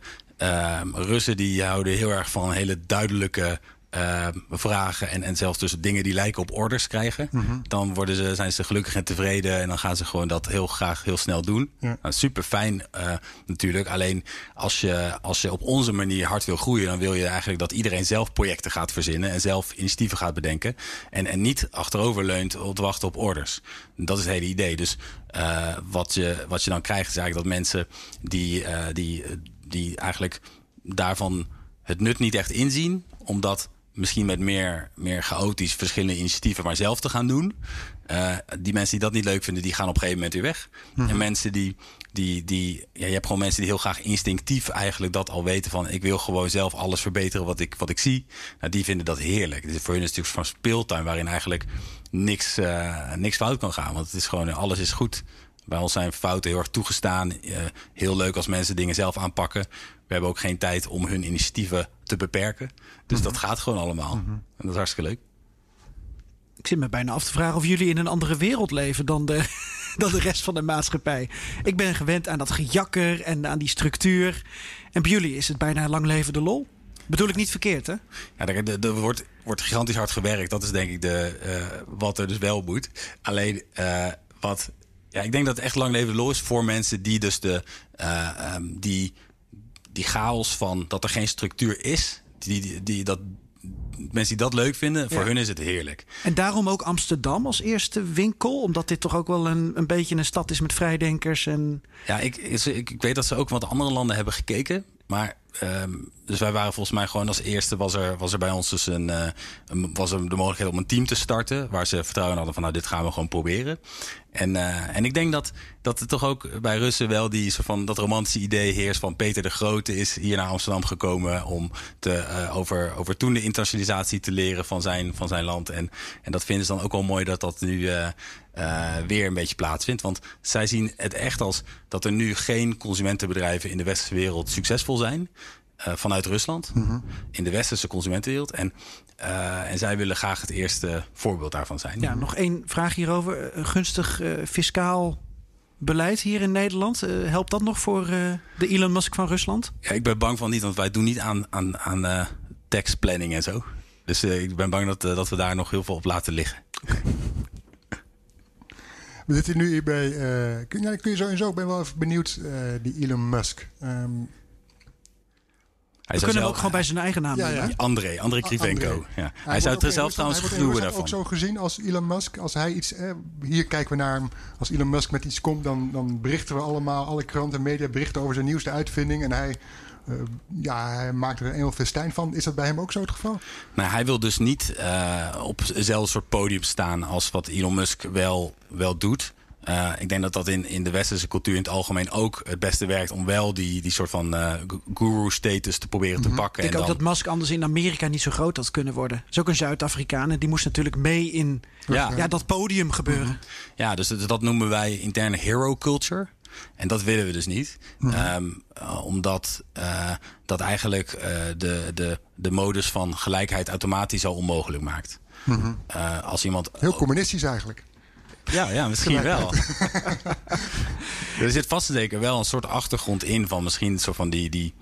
[SPEAKER 6] Russen die houden heel erg van hele duidelijke ehm, vragen. En, en zelfs dus dingen die lijken op orders krijgen. Dan worden ze, zijn ze gelukkig en tevreden. En dan gaan ze gewoon dat heel graag heel snel doen.
[SPEAKER 2] Ja.
[SPEAKER 6] Nou, super fijn natuurlijk. Alleen als je, als je op onze manier hard wil groeien. Dan wil je eigenlijk dat iedereen zelf projecten gaat verzinnen. En zelf initiatieven gaat bedenken. En, en niet achterover leunt op te wachten op orders. Dat is het hele idee. Dus eh, wat, je, wat je dan krijgt is eigenlijk dat mensen die, eh, die, die eigenlijk daarvan het nut niet echt inzien. Omdat misschien met meer, meer chaotisch verschillende initiatieven maar zelf te gaan doen. Eh, die mensen die dat niet leuk vinden, die gaan op een gegeven moment weer weg. En mensen die, die, die ja, je hebt gewoon mensen die heel graag instinctief eigenlijk dat al weten van ik wil gewoon zelf alles verbeteren wat ik, wat ik zie. Nou, die vinden dat heerlijk. Dus voor hun is het natuurlijk van speeltuin waarin eigenlijk niks, eh, niks fout kan gaan. Want het is gewoon, alles is goed. Bij ons zijn fouten heel erg toegestaan. Eh, heel leuk als mensen dingen zelf aanpakken. We hebben ook geen tijd om hun initiatieven te beperken. Dus dat gaat gewoon allemaal. En dat is hartstikke leuk.
[SPEAKER 1] Ik zit me bijna af te vragen of jullie in een andere wereld leven dan de, dan de rest van de maatschappij. Ik ben gewend aan dat gejakker en aan die structuur. En bij jullie is het bijna lang leven de lol. Bedoel ik niet verkeerd, hè?
[SPEAKER 6] Ja, er, er- er wordt, wordt gigantisch hard gewerkt. Dat is denk ik de, eh, wat er dus wel moet. Alleen eh, wat. Ja, ik denk dat het echt lang leven de lol is voor mensen die dus de. eh, ehm, die, die chaos van dat er geen structuur is. Die, die, die, dat, mensen die dat leuk vinden, voor
[SPEAKER 1] Ja.
[SPEAKER 6] hun is het heerlijk.
[SPEAKER 1] En daarom ook Amsterdam als eerste winkel. Omdat dit toch ook wel een, een beetje een stad is met vrijdenkers. En
[SPEAKER 6] Ja, ik, ik, ik weet dat ze ook wat andere landen hebben gekeken. Maar ehm, dus wij waren volgens mij gewoon als eerste was er, was er bij ons dus een, eh, een- was er de mogelijkheid om een team te starten. Waar ze vertrouwen hadden van nou, dit gaan we gewoon proberen. En, eh, en ik denk dat, dat er toch ook bij Russen wel die soort van dat romantische idee heerst van Peter de Grote is hier naar Amsterdam gekomen om te, eh, over, over toen de internationalisatie te leren van zijn, van zijn land. En, en dat vinden ze dan ook wel mooi dat dat nu eh, weer een beetje plaatsvindt. Want zij zien het echt als dat er nu geen consumentenbedrijven in de westerse wereld succesvol zijn. vanuit Rusland, in de westerse consumentenwereld. En, eh, en zij willen graag het eerste voorbeeld daarvan zijn.
[SPEAKER 1] ja, nog één vraag hierover. Een gunstig eh, fiscaal beleid hier in Nederland. Eh, helpt dat nog voor eh, de Elon Musk van Rusland?
[SPEAKER 6] Ja, ik ben bang van niet, want wij doen niet aan, aan, aan eh, tax planning en zo. Dus eh, ik ben bang dat, eh, dat we daar nog heel veel op laten liggen.
[SPEAKER 2] We zitten nu hier bij. eh, kun, ja, kun je sowieso, ik ben wel even benieuwd, eh, die Elon Musk. Ehm,
[SPEAKER 6] Hij
[SPEAKER 1] We kunnen hem ook gewoon bij zijn eigen naam
[SPEAKER 2] Ja.
[SPEAKER 6] André, André Krivenko.
[SPEAKER 2] André.
[SPEAKER 6] Ja. Hij, zou
[SPEAKER 2] ook
[SPEAKER 6] er zelf trouwens gruwen daarvan.
[SPEAKER 2] ook zo gezien als Elon Musk. Als hij iets, eh, hier kijken we naar hem. Als Elon Musk met iets komt, dan, dan berichten we allemaal, alle kranten en media berichten over zijn nieuwste uitvinding. En hij, eh, ja, hij maakt er een heel festijn van. Is dat bij hem ook zo het geval?
[SPEAKER 6] Nou, hij wil dus niet eh, op hetzelfde soort podium staan als wat Elon Musk wel, wel doet. Eh, ik denk dat dat in, in de westerse cultuur in het algemeen ook het beste werkt om wel die, die soort van eh, guru-status te proberen te pakken.
[SPEAKER 1] Ik denk
[SPEAKER 6] en
[SPEAKER 1] ook
[SPEAKER 6] dan,
[SPEAKER 1] dat Musk anders in Amerika niet zo groot had kunnen worden. Dat is ook een Zuid-Afrikaan en die moest natuurlijk mee in
[SPEAKER 6] Ja.
[SPEAKER 1] ja, dat podium gebeuren.
[SPEAKER 6] Ja, dus dat, dat noemen wij interne hero culture. En dat willen we dus niet. Ehm, eh, omdat eh, dat eigenlijk eh, de, de, de modus van gelijkheid automatisch al onmogelijk maakt. Eh, als iemand
[SPEAKER 2] Heel communistisch eigenlijk.
[SPEAKER 6] Ja, ja misschien wel. er zit vast zeker wel een soort achtergrond in van misschien zo van die, die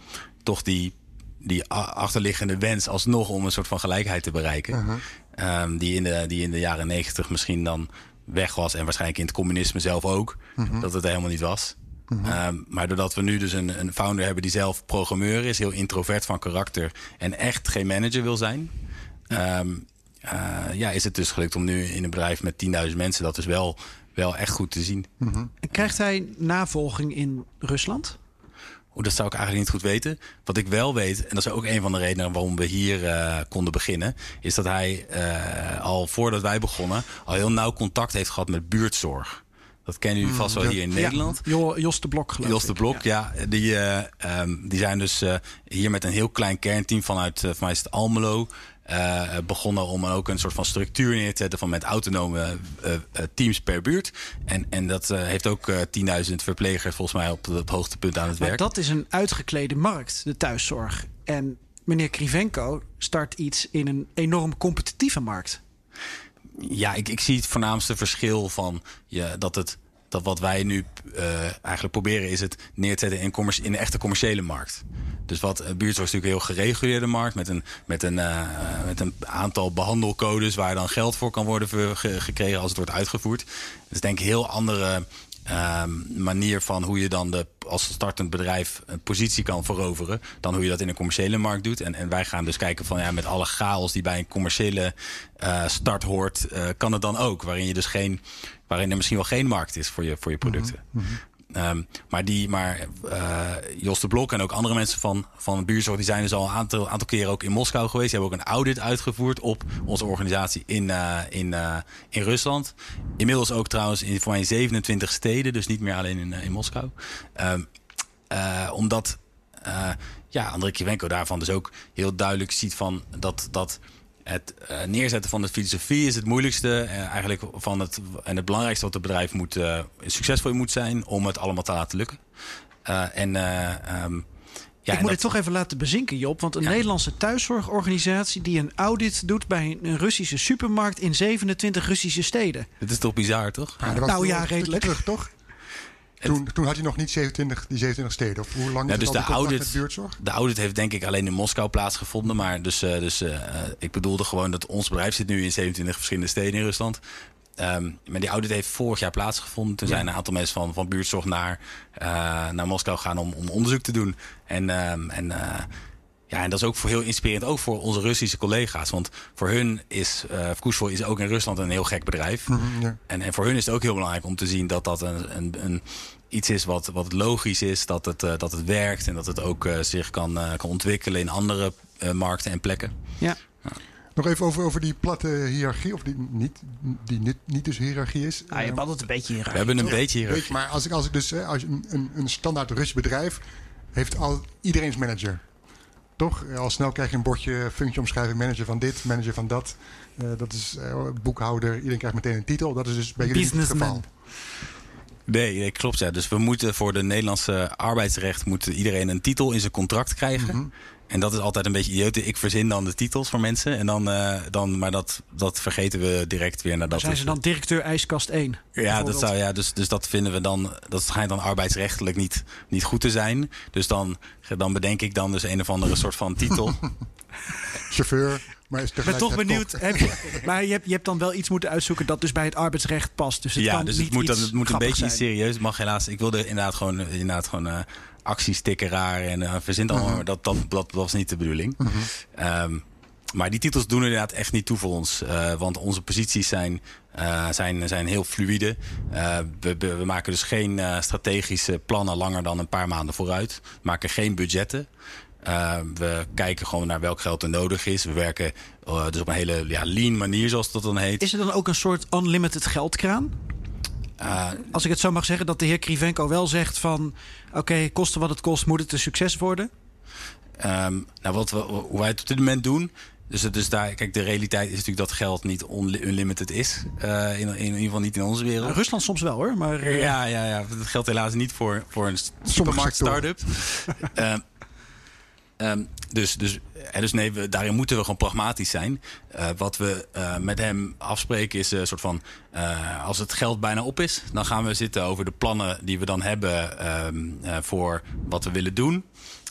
[SPEAKER 6] toch die, die achterliggende wens alsnog om een soort van gelijkheid te bereiken. Ehm, die, in de, die in de jaren negentig misschien dan weg was en waarschijnlijk in het communisme zelf ook, dat het helemaal niet was. Ehm, maar doordat we nu dus een, een founder hebben die zelf programmeur is, heel introvert van karakter en echt geen manager wil zijn, ehm, eh, ja, is het dus gelukt om nu in een bedrijf met 10.000 mensen dat dus wel, wel echt goed te zien.
[SPEAKER 1] En krijgt hij navolging in Rusland?
[SPEAKER 6] Oeh, dat zou ik eigenlijk niet goed weten. Wat ik wel weet, en dat is ook een van de redenen waarom we hier eh, konden beginnen, is dat hij eh, al voordat wij begonnen al heel nauw contact heeft gehad met buurtzorg. Dat kennen jullie vast wel hier in Nederland.
[SPEAKER 1] Jo- Jos de Blok geloof
[SPEAKER 6] Jos de. Blok, ja. die, eh, ehm, die zijn dus eh, hier met een heel klein kernteam vanuit, uh, van mij is het Almelo... eh, begonnen om ook een soort van structuur neer te zetten van met autonome eh, eh, teams per buurt. En, en dat heeft ook eh 10.000 verplegers volgens mij op het hoogtepunt aan het
[SPEAKER 1] Maar
[SPEAKER 6] werk.
[SPEAKER 1] dat is een uitgeklede markt, de thuiszorg. En meneer Krivenko start iets in een enorm competitieve markt.
[SPEAKER 6] Ja, ik, ik zie het voornaamste verschil van ja, dat het dat wat wij nu uh, eigenlijk proberen is het neer te zetten in, een echte commerciële markt. Dus wat uh, buurtzorg natuurlijk een heel gereguleerde markt met een, met, een, uh, met een aantal behandelcodes waar dan geld voor kan worden ge gekregen als het wordt uitgevoerd. Is denk ik heel andere uh, manier van hoe je dan de, als startend bedrijf een positie kan veroveren dan hoe je dat in een commerciële markt doet. En, en wij gaan dus kijken van ja, met alle chaos die bij een commerciële start hoort, kan het dan ook. Waarin je dus geen, waarin er misschien wel geen markt is voor je, voor je producten. Mm -hmm. Um, maar die, maar uh, Jos de Blok en ook andere mensen van, van Buurzorg, die zijn dus al een aantal, aantal keren ook in Moskou geweest. Die hebben ook een audit uitgevoerd op onze organisatie in, uh, in, uh, in Rusland. Inmiddels ook trouwens in voor mij 27 steden, dus niet meer alleen in, in Moskou. Um, omdat ja, André Kivenko daarvan dus ook heel duidelijk ziet van dat. dat het uh, neerzetten van de filosofie is het moeilijkste. Uh, eigenlijk van het, en het belangrijkste wat het bedrijf moet, uh, succesvol moet zijn om het allemaal te laten lukken. en, um,
[SPEAKER 1] ja, ik moet het toch even laten bezinken, Job. Want een ja. Nederlandse thuiszorgorganisatie die een audit doet bij een Russische supermarkt in 27 Russische steden.
[SPEAKER 6] Het is toch bizar, toch?
[SPEAKER 2] Ja,
[SPEAKER 1] nou ja, redelijk.
[SPEAKER 2] Terug, toch? Toen, toen had je nog niet 27, die 27 steden. Of hoe lang is
[SPEAKER 6] dus de audit,
[SPEAKER 2] met buurtzorg?
[SPEAKER 6] De audit heeft denk ik alleen in Moskou plaatsgevonden. Maar dus, uh, dus uh, ik bedoelde gewoon dat ons bedrijf zit nu in 27 verschillende steden in Rusland. Um, maar die audit heeft vorig jaar plaatsgevonden. Toen ja. zijn een aantal mensen van, van buurtzorg naar, uh, naar Moskou gegaan om, om onderzoek te doen. En, um, en ja, en dat is ook voor heel inspirerend, ook voor onze Russische collega's. Want voor hun is uh, is ook in Rusland een heel gek bedrijf.
[SPEAKER 2] Mm -hmm, ja.
[SPEAKER 6] en, en voor hun is het ook heel belangrijk om te zien dat dat een, een, een iets is wat, wat logisch is, dat het, uh, dat het werkt en dat het ook uh, zich kan, uh, kan ontwikkelen in andere markten en plekken.
[SPEAKER 1] Ja.
[SPEAKER 6] ja.
[SPEAKER 2] Nog even over, over die platte hiërarchie, of die niet, die niet, niet dus hiërarchie is.
[SPEAKER 1] Ah, je hebt altijd een beetje hiërarchie.
[SPEAKER 6] We hebben een
[SPEAKER 2] Ja,
[SPEAKER 6] beetje hiërarchie.
[SPEAKER 2] maar als ik, als ik dus, als een, een, een standaard Russisch bedrijf heeft al iedereen's manager. Toch? Al snel krijg je een bordje, functieomschrijving, manager van dit, manager van dat. Uh, dat is uh, boekhouder, iedereen krijgt meteen een titel. Dat is dus bij jullie het geval.
[SPEAKER 6] Nee, nee, klopt. Ja. Dus we moeten voor de Nederlandse arbeidsrecht moet iedereen een titel in zijn contract krijgen.
[SPEAKER 2] Mhm.
[SPEAKER 6] Mm -hmm. En dat is altijd een beetje idioot. Ik verzin dan de titels voor mensen. En dan, uh, dan, maar dat, dat vergeten we direct weer nadat.
[SPEAKER 1] Zijn ze dan directeur ijskast 1?
[SPEAKER 6] Ja, dat zou, ja dus, dus dat vinden we dan. Dat schijnt dan arbeidsrechtelijk niet, niet goed te zijn. Dus dan, dan bedenk ik dan dus een of andere soort van titel.
[SPEAKER 2] Chauffeur. Maar
[SPEAKER 1] ik ben toch benieuwd. Heb je, maar je hebt, je hebt dan wel iets moeten uitzoeken dat dus bij het arbeidsrecht past. Dus het
[SPEAKER 6] ja,
[SPEAKER 1] kan
[SPEAKER 6] dus
[SPEAKER 1] niet
[SPEAKER 6] het moet,
[SPEAKER 1] iets
[SPEAKER 6] het moet een beetje
[SPEAKER 1] zijn.
[SPEAKER 6] serieus. Het mag helaas. Ik wilde inderdaad gewoon, inderdaad gewoon uh, actiestickeraar en uh, verzint allemaal. Uh -huh. dat, dat, dat, was niet de bedoeling.
[SPEAKER 2] Mhm.
[SPEAKER 6] -huh. um, maar die titels doen inderdaad echt niet toe voor ons. Uh, want onze posities zijn, uh, zijn, zijn heel fluïde. Uh, we, we, maken dus geen strategische plannen langer dan een paar maanden vooruit. We maken geen budgetten. Uh, we kijken gewoon naar welk geld er nodig is. We werken uh, dus op een hele ja, lean manier, zoals dat dan heet.
[SPEAKER 1] Is er dan ook een soort unlimited geldkraan?
[SPEAKER 6] Uh,
[SPEAKER 1] Als ik het zo mag zeggen, dat de heer Krivenko wel zegt van... oké, okay, koste wat het kost, moet het een succes worden?
[SPEAKER 6] Um, nou, wat we, hoe wij het op dit moment doen... Dus, dus daar, kijk, de realiteit is natuurlijk dat geld niet unlimited is. Uh, in, in, ieder geval niet in onze wereld.
[SPEAKER 1] Rusland soms wel hoor. Maar, uh...
[SPEAKER 6] Ja, ja, ja, dat geldt helaas niet voor, voor een supermarkt start-up. uh, Um, dus, dus, dus nee, daarin moeten we gewoon pragmatisch zijn. Uh, wat we uh, met hem afspreken is een soort van... Als het geld bijna op is, dan gaan we zitten over de plannen die we dan hebben... Um, voor wat we willen doen.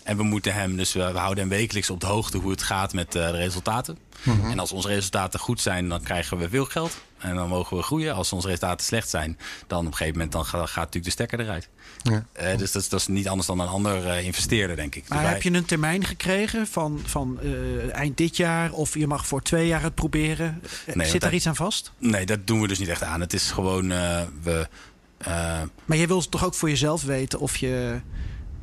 [SPEAKER 6] En we moeten hem, dus we, we, houden hem wekelijks op de hoogte hoe het gaat met de resultaten. Mm -hmm. En als onze resultaten goed zijn, dan krijgen we veel geld. En dan mogen we groeien. Als onze resultaten slecht zijn, dan op een gegeven moment dan gaat, gaat natuurlijk de stekker eruit. Ja. Uh, dus dat is, dat is, niet anders dan een ander uh, investeerder, denk ik.
[SPEAKER 1] Maar
[SPEAKER 6] dus
[SPEAKER 1] heb je een termijn gekregen van, van uh, eind dit jaar? Of je mag voor twee jaar het proberen?
[SPEAKER 6] Nee,
[SPEAKER 1] Zit daar iets aan vast?
[SPEAKER 6] Nee, dat doen we dus niet echt aan. Het is gewoon... we,
[SPEAKER 1] maar jij wil toch ook voor jezelf weten of je...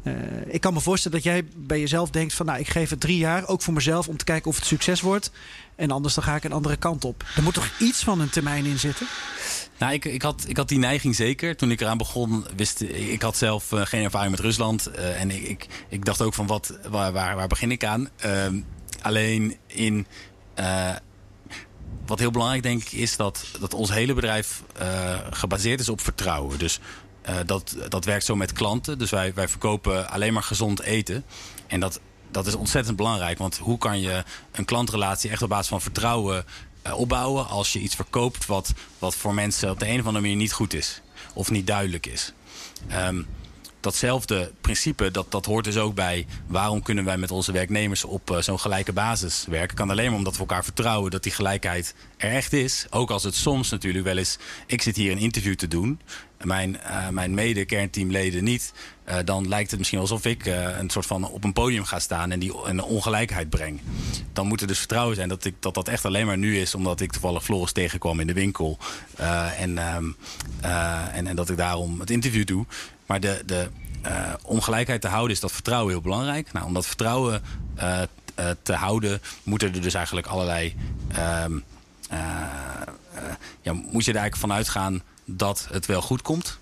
[SPEAKER 1] Eh, ik kan me voorstellen dat jij bij jezelf denkt van nou, ik geef het drie jaar, ook voor mezelf, om te kijken of het succes wordt. En anders dan ga ik een andere kant op. Er moet toch iets van een termijn in zitten?
[SPEAKER 6] Nou, ik, ik, had, ik had die neiging zeker. Toen ik eraan begon, wist ik had zelf eh, geen ervaring met Rusland. Eh, en ik, ik, dacht ook van wat, waar, waar, waar begin ik aan? Ehm, alleen in. wat heel belangrijk denk ik is dat, dat ons hele bedrijf gebaseerd is op vertrouwen. Dus dat, dat werkt zo met klanten. Dus wij, wij verkopen alleen maar gezond eten. En dat, dat is ontzettend belangrijk. Want hoe kan je een klantrelatie echt op basis van vertrouwen eh, opbouwen als je iets verkoopt wat, wat voor mensen op de een of andere manier niet goed is of niet duidelijk is. Ehm, datzelfde principe, dat, dat hoort dus ook bij waarom kunnen wij met onze werknemers op eh, zo'n gelijke basis werken. Kan alleen maar omdat we elkaar vertrouwen dat die gelijkheid er echt is. Ook als het soms natuurlijk wel eens, ik zit hier een interview te doen, mijn, eh, mijn mede-kernteamleden niet. eh, dan lijkt het misschien alsof ik eh, een soort van op een podium ga staan en die een ongelijkheid breng. Dan moet er dus vertrouwen zijn dat, ik, dat dat echt alleen maar nu is omdat ik toevallig Floris tegenkwam in de winkel. en, ehm, eh, en, en dat ik daarom het interview doe. Maar de, de, eh, om gelijkheid te houden is dat vertrouwen heel belangrijk. Nou, om dat vertrouwen te houden, moeten er dus eigenlijk allerlei. ehm, eh, eh, ja, moet je er eigenlijk van uitgaan dat het wel goed komt.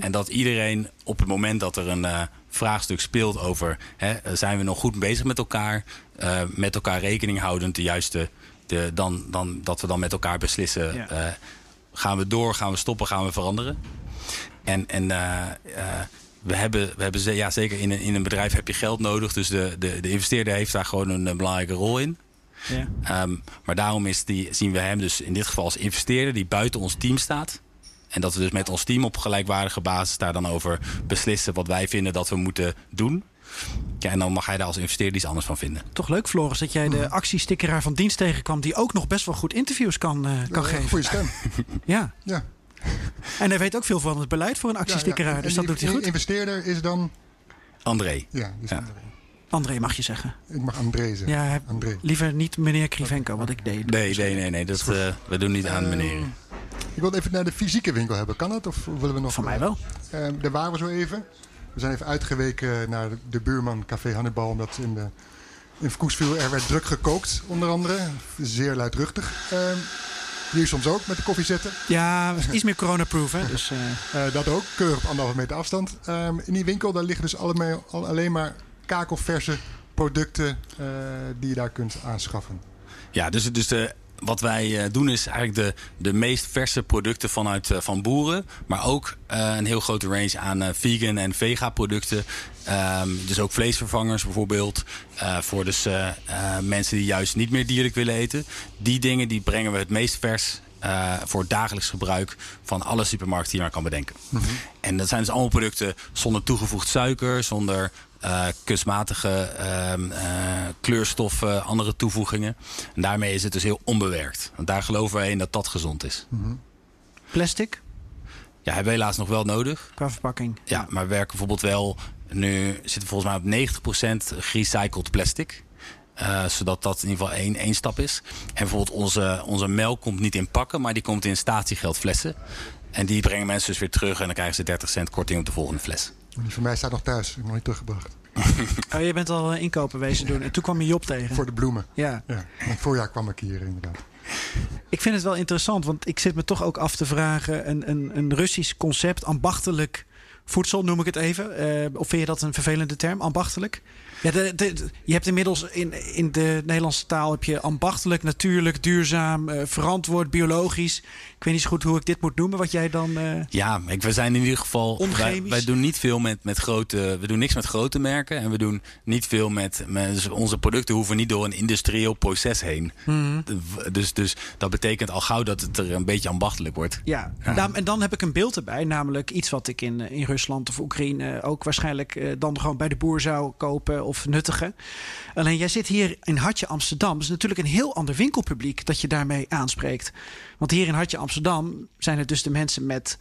[SPEAKER 6] En dat iedereen op het moment dat er een eh, vraagstuk speelt over hè, eh, zijn we nog goed bezig met elkaar, eh, met elkaar rekening houdend, de juiste, de, dan, dan, dat we dan met elkaar beslissen:
[SPEAKER 1] Ja.
[SPEAKER 6] gaan we door, gaan we stoppen, gaan we veranderen. En, en we hebben, we hebben ja, zeker in een, in een bedrijf heb je geld nodig. Dus de, de, de investeerder heeft daar gewoon een, belangrijke rol in.
[SPEAKER 1] Ja.
[SPEAKER 6] Ehm, maar daarom is die, zien we hem dus in dit geval als investeerder die buiten ons team staat. En dat we dus met ons team op gelijkwaardige basis daar dan over beslissen wat wij vinden dat we moeten doen. Ja, en dan mag hij daar als investeerder iets anders van vinden.
[SPEAKER 1] Toch leuk, Floris, dat jij de actiestickeraar van dienst tegenkwam... die ook nog best wel goed interviews kan, eh, kan
[SPEAKER 2] Eh,
[SPEAKER 1] geven.
[SPEAKER 2] Goeie stem.
[SPEAKER 1] Ja.
[SPEAKER 2] Ja.
[SPEAKER 1] En hij weet ook veel van het beleid voor een actiestickeraar.
[SPEAKER 2] Ja, ja.
[SPEAKER 1] Dus dat doet hij goed.
[SPEAKER 2] investeerder is dan...
[SPEAKER 6] André.
[SPEAKER 2] Ja, dus
[SPEAKER 6] Ja.
[SPEAKER 2] André.
[SPEAKER 1] André mag je zeggen.
[SPEAKER 2] Ik mag André zeggen.
[SPEAKER 1] Ja,
[SPEAKER 2] André.
[SPEAKER 1] liever niet meneer Krivenko, wat ik deed.
[SPEAKER 6] Nee, nee, nee, nee. Dat, eh, we doen niet aan meneer.
[SPEAKER 2] Ik wil even naar de fysieke winkel hebben. Kan dat? Of willen we nog...
[SPEAKER 1] Van mij wel.
[SPEAKER 2] Eh, daar waren we zo even. We zijn even uitgeweken naar de buurman Café Hannibal. Omdat in, de, in er werd druk gekookt, onder andere. Zeer luidruchtig. Eh, hier soms ook met de koffie zetten.
[SPEAKER 1] Ja, iets meer corona-proof, hè. Dus, eh,
[SPEAKER 2] Eh, dat ook, keurig op anderhalve meter afstand. Ehm, in die winkel daar liggen dus allemaal, al, alleen maar kakelverse producten eh, die je daar kunt aanschaffen.
[SPEAKER 6] Ja, dus, dus de, wat wij eh, doen is eigenlijk de, de meest verse producten vanuit eh, van boeren. Maar ook eh, een heel grote range aan vegan en vega producten. Ehm, dus ook vleesvervangers bijvoorbeeld. voor dus mensen die juist niet meer dierlijk willen eten. Die dingen die brengen we het meest vers voor dagelijks gebruik van alle supermarkten die je maar kan bedenken. En dat zijn dus allemaal producten zonder toegevoegd suiker, zonder eh, kunstmatige ehm, eh, kleurstoffen, andere toevoegingen. En daarmee is het dus heel onbewerkt. Want daar geloven wij in dat dat gezond is.
[SPEAKER 1] plastic
[SPEAKER 6] Ja, hebben we helaas nog wel nodig.
[SPEAKER 1] qua verpakking.
[SPEAKER 6] Ja, maar we werken bijvoorbeeld wel. Nu zitten we volgens mij op 90% gerecycled plastic. Eh, zodat dat in ieder geval één, één stap is. En bijvoorbeeld onze, onze melk komt niet in pakken, maar die komt in statiegeldflessen. En die brengen mensen dus weer terug en dan krijgen ze 30 cent korting op de volgende fles.
[SPEAKER 2] Die van mij staat nog thuis, ik heb nog niet teruggebracht.
[SPEAKER 1] Oh, je bent al eh, inkopen wezen doen. En toen kwam je Job tegen.
[SPEAKER 2] Voor de bloemen.
[SPEAKER 1] Ja,
[SPEAKER 2] Ja, in het voorjaar kwam ik hier inderdaad.
[SPEAKER 1] ik vind het wel interessant, want ik zit me toch ook af te vragen: een, een, een Russisch concept, ambachtelijk voedsel noem ik het even. Eh, of vind je dat een vervelende term, ambachtelijk? Ja, de, de- de- je hebt inmiddels in, in de Nederlandse taal heb je ambachtelijk, natuurlijk, duurzaam, eh, verantwoord, biologisch. Ik weet niet zo goed hoe ik dit moet noemen, wat jij dan. eh,
[SPEAKER 6] Ja, ik, we zijn in ieder geval. Wij, wij doen niet veel met, met grote. We doen niks met grote merken. En we doen niet veel met. met dus onze producten hoeven niet door een industrieel proces heen.
[SPEAKER 1] Mhm.
[SPEAKER 6] Dus, dus dat betekent al gauw dat het er een beetje ambachtelijk wordt.
[SPEAKER 1] Ja, Daarom- en dan heb ik een beeld erbij, namelijk iets wat ik in, eh, in Rusland of Oekraïne ook waarschijnlijk dan gewoon bij de boer zou kopen of nuttigen. Alleen jij zit hier in Hartje Amsterdam. Dat is natuurlijk een heel ander winkelpubliek dat je daarmee aanspreekt. Want hier in Hartje Amsterdam zijn het dus de mensen met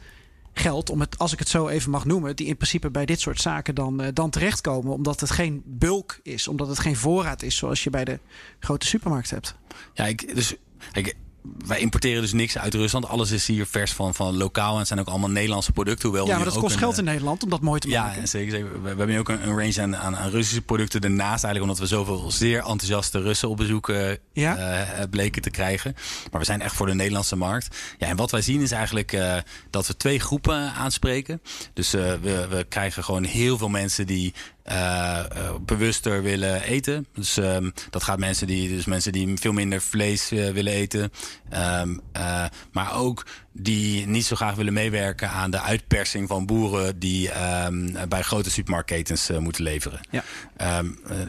[SPEAKER 1] geld, om het, als ik het zo even mag noemen, die in principe bij dit soort zaken dan, eh, dan terechtkomen. Omdat het geen bulk is, omdat het geen voorraad is zoals je bij de grote supermarkt hebt.
[SPEAKER 6] Ja, ik, dus, kijk, wij importeren dus niks uit Rusland. Alles is hier vers van, van lokaal. En het zijn ook allemaal Nederlandse producten. Hoewel
[SPEAKER 1] Ja, maar dat
[SPEAKER 6] ook
[SPEAKER 1] kost
[SPEAKER 6] een,
[SPEAKER 1] geld in Nederland om dat mooi te
[SPEAKER 6] ja,
[SPEAKER 1] maken.
[SPEAKER 6] zeker. zeker. We, we hebben nu ook een, een range aan, aan, aan Russische producten ernaast. Eigenlijk omdat we zoveel zeer enthousiaste Russen op bezoek eh,
[SPEAKER 1] Ja?
[SPEAKER 6] eh, bleken te krijgen. Maar we zijn echt voor de Nederlandse markt. Ja, en wat wij zien is eigenlijk eh, dat we twee groepen aanspreken. Dus eh, we, we krijgen gewoon heel veel mensen die eh, eh, bewuster willen eten. Dus ehm, dat gaat mensen die, dus mensen die veel minder vlees eh, willen eten. Ehm, eh, maar ook die niet zo graag willen meewerken aan de uitpersing van boeren die ehm, bij grote supermarktketens moeten leveren.
[SPEAKER 1] Ja.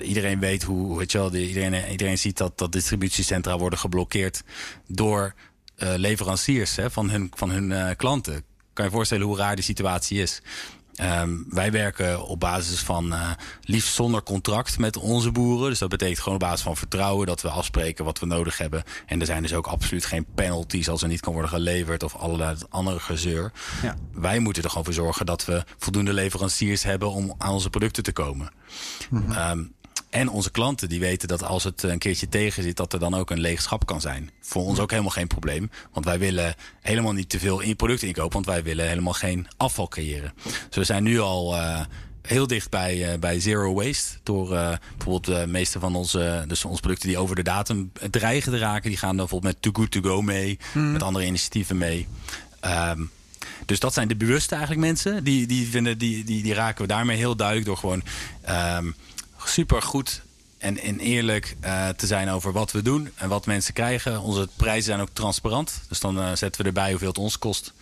[SPEAKER 6] Iedereen weet hoe, weet je wel, die- iedereen, iedereen ziet dat, dat distributiecentra worden geblokkeerd door leveranciers hè, van hun, van hun klanten. Kan je voorstellen hoe raar die situatie is? Ehm, wij werken op basis van eh, liefst zonder contract met onze boeren. Dus dat betekent gewoon op basis van vertrouwen dat we afspreken wat we nodig hebben. En er zijn dus ook absoluut geen penalties als er niet kan worden geleverd of allerlei andere gezeur.
[SPEAKER 1] Ja.
[SPEAKER 6] Wij moeten er gewoon voor zorgen dat we voldoende leveranciers hebben om aan onze producten te komen. Ehm, en onze klanten die weten dat als het een keertje tegen zit, dat er dan ook een leeg schap kan zijn. Voor ons ook helemaal geen probleem. Want wij willen helemaal niet te veel in producten inkopen, want wij willen helemaal geen afval creëren. Dus we zijn nu al eh, heel dicht bij, eh, bij zero waste. Door eh, bijvoorbeeld de meeste van onze, dus onze producten die over de datum dreigen te raken, die gaan dan bijvoorbeeld met Too Good To Go mee, met andere initiatieven mee. Ehm, dus dat zijn de bewuste eigenlijk mensen. Die, die, vinden, die, die, die raken we daarmee heel duidelijk door gewoon ehm super goed en, en eerlijk eh, te zijn over wat we doen en wat mensen krijgen. Onze prijzen zijn ook transparant. Dus dan eh, zetten we erbij hoeveel het ons kost.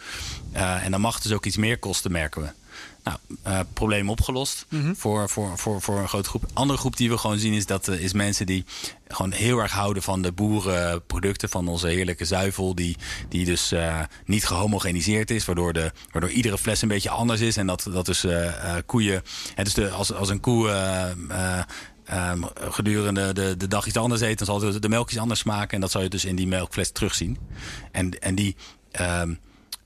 [SPEAKER 6] Eh, en dan mag het dus ook iets meer kosten, merken we. Nou, eh, probleem opgelost voor, voor, voor, voor een grote groep. Andere groep die we gewoon zien is dat eh, is mensen die gewoon heel erg houden van de boerenproducten, van onze heerlijke zuivel, die, die dus eh, niet gehomogeniseerd is, waardoor, de, waardoor iedere fles een beetje anders is. En dat, dat dus koeien, hè, dus de, als, als een koe. eh, eh, ehm, gedurende de, de dag iets anders eet, dan zal de, de melk iets anders smaken. En dat zal je dus in die melkfles terugzien. En, en die, ehm,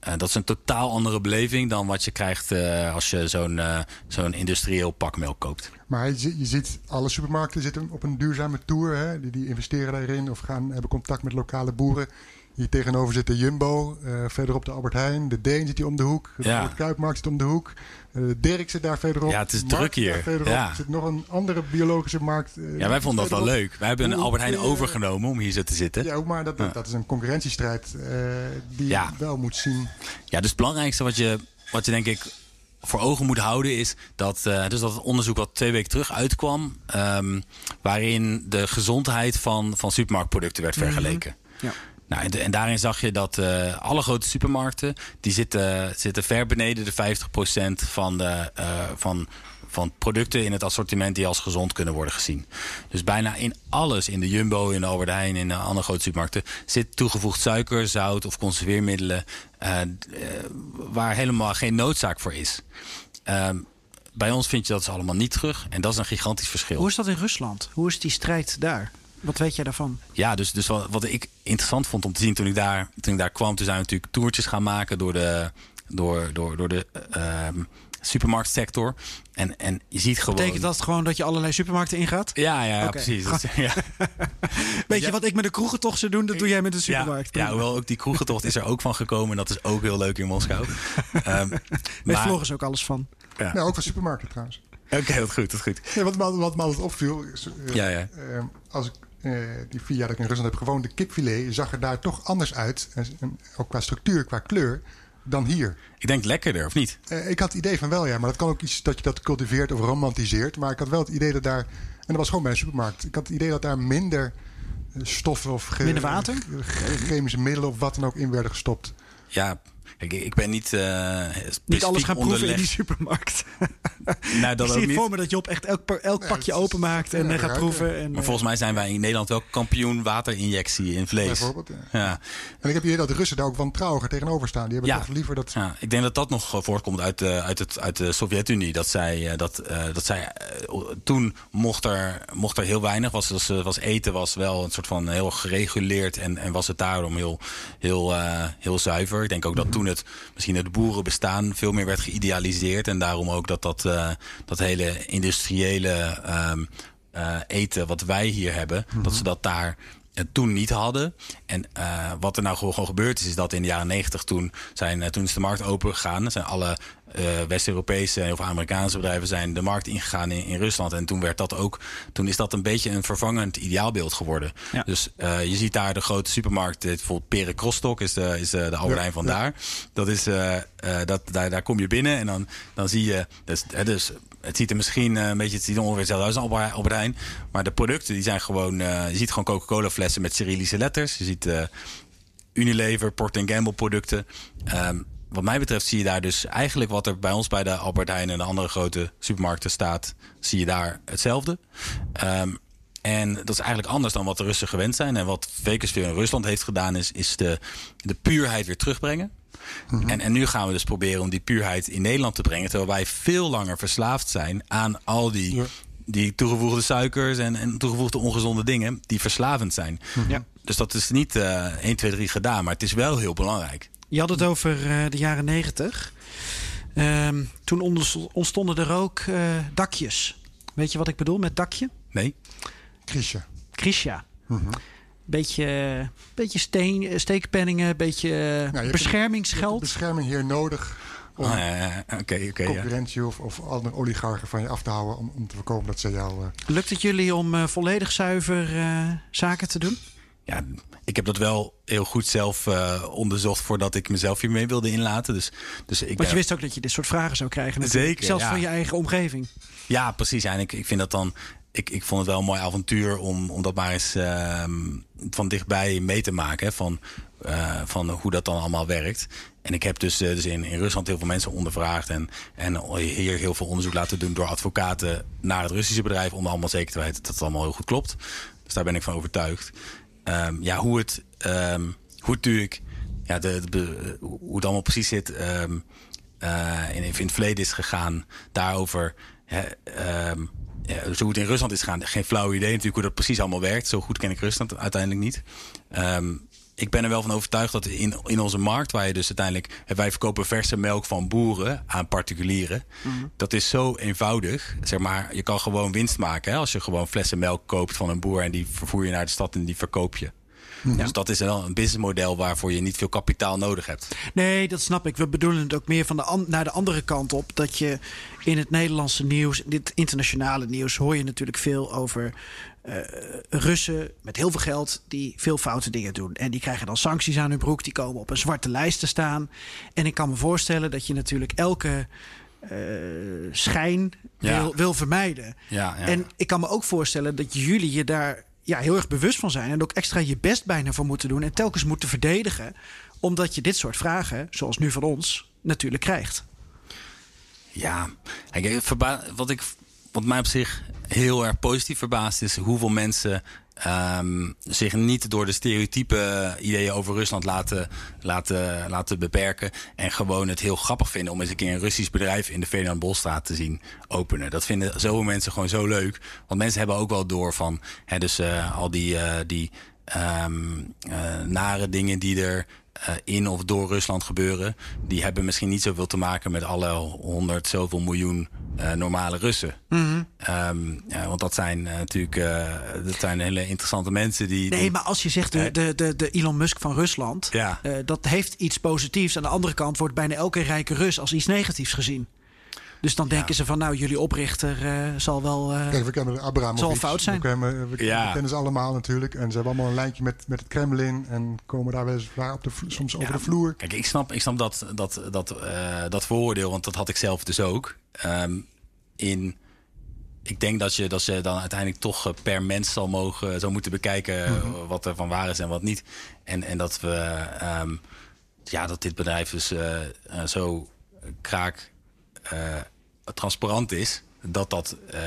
[SPEAKER 6] eh, dat is een totaal andere beleving dan wat je krijgt eh, als je zo'n eh, zo'n industrieel pak melk koopt.
[SPEAKER 2] Maar je, je ziet, alle supermarkten zitten op een duurzame tour. Hè? Die, die investeren daarin of gaan, hebben contact met lokale boeren. Hier tegenover zit de Jumbo, eh, verderop de Albert Heijn. De Deen zit hier om de hoek. De
[SPEAKER 6] Ja.
[SPEAKER 2] Kuipmarkt zit om de hoek. De Dirk zit daar verderop.
[SPEAKER 6] Ja, het is druk hier. Ja.
[SPEAKER 2] Er zit nog een andere biologische markt. eh,
[SPEAKER 6] Ja, wij vonden dat wel leuk. Wij hebben een Albert Heijn overgenomen om hier zo te zitten.
[SPEAKER 2] Ja, maar dat, dat, is een concurrentiestrijd die je wel moet zien.
[SPEAKER 6] Ja, dus het belangrijkste wat je, wat je denk ik voor ogen moet houden is dat, eh, dus dat het onderzoek wat twee weken terug uitkwam, ehm, waarin de gezondheid van, van supermarktproducten werd vergeleken.
[SPEAKER 1] Ja.
[SPEAKER 6] Nou, en, daarin zag je dat eh, alle grote supermarkten die zitten, zitten ver beneden de 50% van, de, eh, van, van producten in het assortiment die als gezond kunnen worden gezien. Dus bijna in alles, in de Jumbo, in de Albert Heijn, in de andere grote supermarkten, zit toegevoegd suiker, zout of conserveermiddelen eh, waar helemaal geen noodzaak voor is. Ehm, bij ons vind je dat dus allemaal niet terug en dat is een gigantisch verschil.
[SPEAKER 1] Hoe is dat in Rusland? Hoe is die strijd daar? Wat weet jij daarvan?
[SPEAKER 6] Ja, dus, dus wat, wat ik interessant vond om te zien toen ik daar, toen ik daar kwam, toen zijn we natuurlijk toertjes gaan maken door de, door, door, door de ehm, supermarktsector. En, en je ziet gewoon.
[SPEAKER 1] Betekent dat gewoon dat je allerlei supermarkten ingaat?
[SPEAKER 6] Ja, ja, ja, precies. Dat- ja.
[SPEAKER 1] Weet je wat ik met een kroegentocht zou doen? Dat doe jij met een supermarkt.
[SPEAKER 6] Ja, ja, hoewel ook die kroegentocht is er ook van gekomen. En dat is ook heel leuk in Moskou. Ehm
[SPEAKER 1] Weet
[SPEAKER 6] maar-
[SPEAKER 1] Floris ook alles van.
[SPEAKER 6] Ja.
[SPEAKER 2] Nou, ook van supermarkten trouwens.
[SPEAKER 6] Oké, dat goed, dat goed.
[SPEAKER 2] Nee, wat, me, wat me altijd opviel, is, eh,
[SPEAKER 6] Ja, ja.
[SPEAKER 2] eh, als ik eh, die vier jaar dat ik in Rusland heb gewoond, de kipfilet zag er daar toch anders uit, en, en ook qua structuur, qua kleur, dan hier.
[SPEAKER 6] Ik denk lekkerder, of niet?
[SPEAKER 2] Eh, ik had het idee van wel, ja, maar dat kan ook iets dat je dat cultiveert of romantiseert. Maar ik had wel het idee dat daar, en dat was gewoon bij een supermarkt, ik had het idee dat daar minder eh, stoffen of
[SPEAKER 1] Minder water?
[SPEAKER 2] chemische middelen of wat dan ook in werden gestopt.
[SPEAKER 6] Ja, kijk, ik ben niet. eh
[SPEAKER 1] Niet alles gaan proeven in die
[SPEAKER 6] onderlegd.
[SPEAKER 1] supermarkt.
[SPEAKER 6] Nou, dat
[SPEAKER 1] ik
[SPEAKER 6] ook
[SPEAKER 1] zie het
[SPEAKER 6] niet.
[SPEAKER 1] voor me dat je op echt elk, elk pakje openmaakt en
[SPEAKER 2] ja,
[SPEAKER 1] gaat proeven. En,
[SPEAKER 6] Maar
[SPEAKER 1] eh,
[SPEAKER 6] volgens mij zijn wij in Nederland wel kampioen waterinjectie in vlees.
[SPEAKER 2] Bijvoorbeeld, ja.
[SPEAKER 6] Ja.
[SPEAKER 2] En ik heb hier dat de Russen daar ook wantrouwiger tegenover staan. Die hebben
[SPEAKER 6] Ja.
[SPEAKER 2] toch liever dat...
[SPEAKER 6] ja, ik denk dat dat nog eh, voortkomt uit, de uit, het, uit de Sovjet-Unie. Dat zij, dat, eh, dat zij toen mocht er, mocht er heel weinig. Was, was, was eten was wel een soort van heel gereguleerd. En, en was het daarom heel, heel, eh, heel zuiver. Ik denk ook dat toen het misschien het boerenbestaan veel meer werd geïdealiseerd. En daarom ook dat dat, eh, dat hele industriële ehm, eh, eten wat wij hier hebben, dat ze dat daar toen niet hadden. En eh, wat er nou gewoon, gebeurd is, is dat in de jaren negentig toen, zijn, eh, toen is de markt open gegaan. Zijn alle eh, West-Europese of Amerikaanse bedrijven zijn de markt ingegaan in, in Rusland. En toen werd dat ook, toen is dat een beetje een vervangend ideaalbeeld geworden.
[SPEAKER 4] Ja.
[SPEAKER 6] Dus eh, je ziet daar de grote supermarkt, eh, bijvoorbeeld Pere Krostok is de, is de, Albert van daar. Dat is, eh, eh, dat, daar, daar kom je binnen en dan, dan zie je, dus, dus het ziet er misschien eh, een beetje, het ziet er ongeveer hetzelfde uit als Albert. Maar de producten die zijn gewoon, eh, je ziet gewoon Coca-Cola flessen met Cyrillische letters. Je ziet eh, Unilever, Procter Gamble producten. Ehm, wat mij betreft zie je daar dus eigenlijk wat er bij ons bij de Albert Heijn en de andere grote supermarkten staat, zie je daar hetzelfde. Ehm, en dat is eigenlijk anders dan wat de Russen gewend zijn. En wat Vekersveer in Rusland heeft gedaan, is, is de, de puurheid weer terugbrengen. En, en nu gaan we dus proberen om die puurheid in Nederland te brengen. Terwijl wij veel langer verslaafd zijn aan al die,
[SPEAKER 2] Ja.
[SPEAKER 6] die toegevoegde suikers en, en toegevoegde ongezonde dingen die verslavend zijn.
[SPEAKER 1] Ja.
[SPEAKER 6] Dus dat is niet eh 1, 2, 3 gedaan, maar het is wel heel belangrijk.
[SPEAKER 1] Je had het over eh, de jaren negentig. Ehm, toen ontstonden er ook eh, dakjes. Weet je wat ik bedoel met dakje?
[SPEAKER 6] Nee?
[SPEAKER 2] Krisje.
[SPEAKER 1] Krisha. Beetje, beetje steen, eh, steekpenningen, beetje eh,
[SPEAKER 2] Nou, je hebt
[SPEAKER 1] beschermingsgeld.
[SPEAKER 2] Bescherming hier nodig om
[SPEAKER 6] Oh, ja, ja, ja.
[SPEAKER 2] concurrentie of, of andere oligarchen van je af te houden. Om, om te voorkomen dat ze jou... eh,
[SPEAKER 1] Lukt het jullie om eh, volledig zuiver eh, zaken te doen?
[SPEAKER 6] Ja, ik heb dat wel heel goed zelf eh, onderzocht voordat ik mezelf hiermee wilde inlaten. Dus, dus ik
[SPEAKER 1] Want
[SPEAKER 6] ben-
[SPEAKER 1] je wist ook dat je dit soort vragen zou krijgen. natuurlijk.
[SPEAKER 6] Zeker,
[SPEAKER 1] Zelfs
[SPEAKER 6] ja.
[SPEAKER 1] van je eigen omgeving.
[SPEAKER 6] Ja, precies. En ik, ik vind dat dan. Ik, ik vond het wel een mooi avontuur om, om dat maar eens ehm, van dichtbij mee te maken. Hè, van, eh, van hoe dat dan allemaal werkt. En ik heb dus, eh, dus in, in Rusland heel veel mensen ondervraagd. En, en hier heel veel onderzoek laten doen door advocaten naar het Russische bedrijf. Om allemaal zeker te weten dat het allemaal heel goed klopt. Dus daar ben ik van overtuigd. Ehm, ja, hoe het, ehm, hoe natuurlijk. Ja, de, hoe het allemaal precies zit. eh, in, in het verleden is gegaan. Daarover. Ja, zo hoe het in Rusland is gegaan. Geen flauw idee natuurlijk hoe dat precies allemaal werkt. Zo goed ken ik Rusland uiteindelijk niet. Ehm, ik ben er wel van overtuigd dat in, in onze markt, waar je dus uiteindelijk. Wij verkopen verse melk van boeren aan particulieren. Dat is zo eenvoudig. Zeg maar, je kan gewoon winst maken. Hè, als je gewoon flessen melk koopt van een boer en die vervoer je naar de stad en die verkoop je. Dus dat is wel een businessmodel waarvoor je niet veel kapitaal nodig hebt.
[SPEAKER 1] Nee, dat snap ik. We bedoelen het ook meer van de naar de andere kant op. Dat je in het Nederlandse nieuws, dit internationale nieuws, hoor je natuurlijk veel over eh, Russen met heel veel geld die veel foute dingen doen. En die krijgen dan sancties aan hun broek, die komen op een zwarte lijst te staan. En ik kan me voorstellen dat je natuurlijk elke eh, schijn
[SPEAKER 6] Ja.
[SPEAKER 1] wil, wil vermijden.
[SPEAKER 6] Ja, ja.
[SPEAKER 1] En ik kan me ook voorstellen dat jullie je daar ja, heel erg bewust van zijn. En ook extra je best bijna voor moeten doen. En telkens moeten verdedigen. Omdat je dit soort vragen, zoals nu van ons, natuurlijk krijgt.
[SPEAKER 6] Ja, wat, ik, wat mij op zich heel erg positief verbaast is hoeveel mensen ehm, zich niet door de stereotype ideeën over Rusland laten, laten, laten beperken. En gewoon het heel grappig vinden om eens een keer een Russisch bedrijf in de Ferdinand Bolstraat te zien openen. Dat vinden zoveel mensen gewoon zo leuk. Want mensen hebben ook wel door van hè, dus, eh, al die, eh, die ehm, eh, nare dingen die er in of door Rusland gebeuren, die hebben misschien niet zoveel te maken met alle honderd zoveel miljoen eh, normale Russen. Ehm, ja, want dat zijn eh, natuurlijk eh, dat zijn hele interessante mensen die.
[SPEAKER 1] Nee,
[SPEAKER 6] die-
[SPEAKER 1] maar als je zegt de, de, de, de Elon Musk van Rusland,
[SPEAKER 6] Ja.
[SPEAKER 1] eh, dat heeft iets positiefs. Aan de andere kant wordt bijna elke rijke Rus als iets negatiefs gezien. Dus dan denken ze van, nou, jullie oprichter eh, zal wel. eh,
[SPEAKER 2] Kijk, we kennen de Abramovic.
[SPEAKER 1] Zal een fout zijn.
[SPEAKER 2] We kennen, we,
[SPEAKER 6] Ja.
[SPEAKER 2] we kennen ze allemaal natuurlijk. En ze hebben allemaal een lijntje met, met het Kremlin. En komen daar wel eens waar op de, soms over
[SPEAKER 6] Ja,
[SPEAKER 2] de vloer.
[SPEAKER 6] Kijk, ik snap, ik snap dat, dat, dat, eh, dat vooroordeel, want dat had ik zelf dus ook. Ehm, in, ik denk dat je, dat je dan uiteindelijk toch eh, per mens zal mogen, zou moeten bekijken eh, wat er van waar is en wat niet. En, en dat we, ehm, ja, dat dit bedrijf dus eh, eh, zo kraak eh, transparant is. Dat dat eh,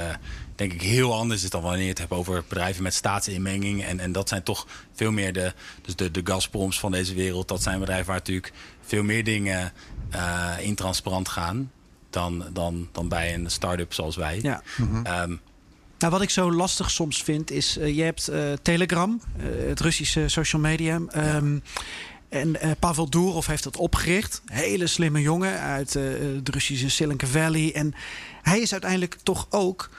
[SPEAKER 6] denk ik heel anders is dan wanneer je het hebt over bedrijven met staatsinmenging. En, en dat zijn toch veel meer de, dus de, de Gazproms van deze wereld. Dat zijn bedrijven waar natuurlijk veel meer dingen eh intransparant gaan. Dan, dan, dan bij een start-up zoals wij.
[SPEAKER 1] ja.
[SPEAKER 6] Ehm,
[SPEAKER 1] Nou, wat ik zo lastig soms vind is, eh, je hebt eh, Telegram, eh, het Russische social media. ehm, En eh, Pavel Durov heeft dat opgericht. Hele slimme jongen uit eh, het Russische Silicon Valley. En hij is uiteindelijk toch ook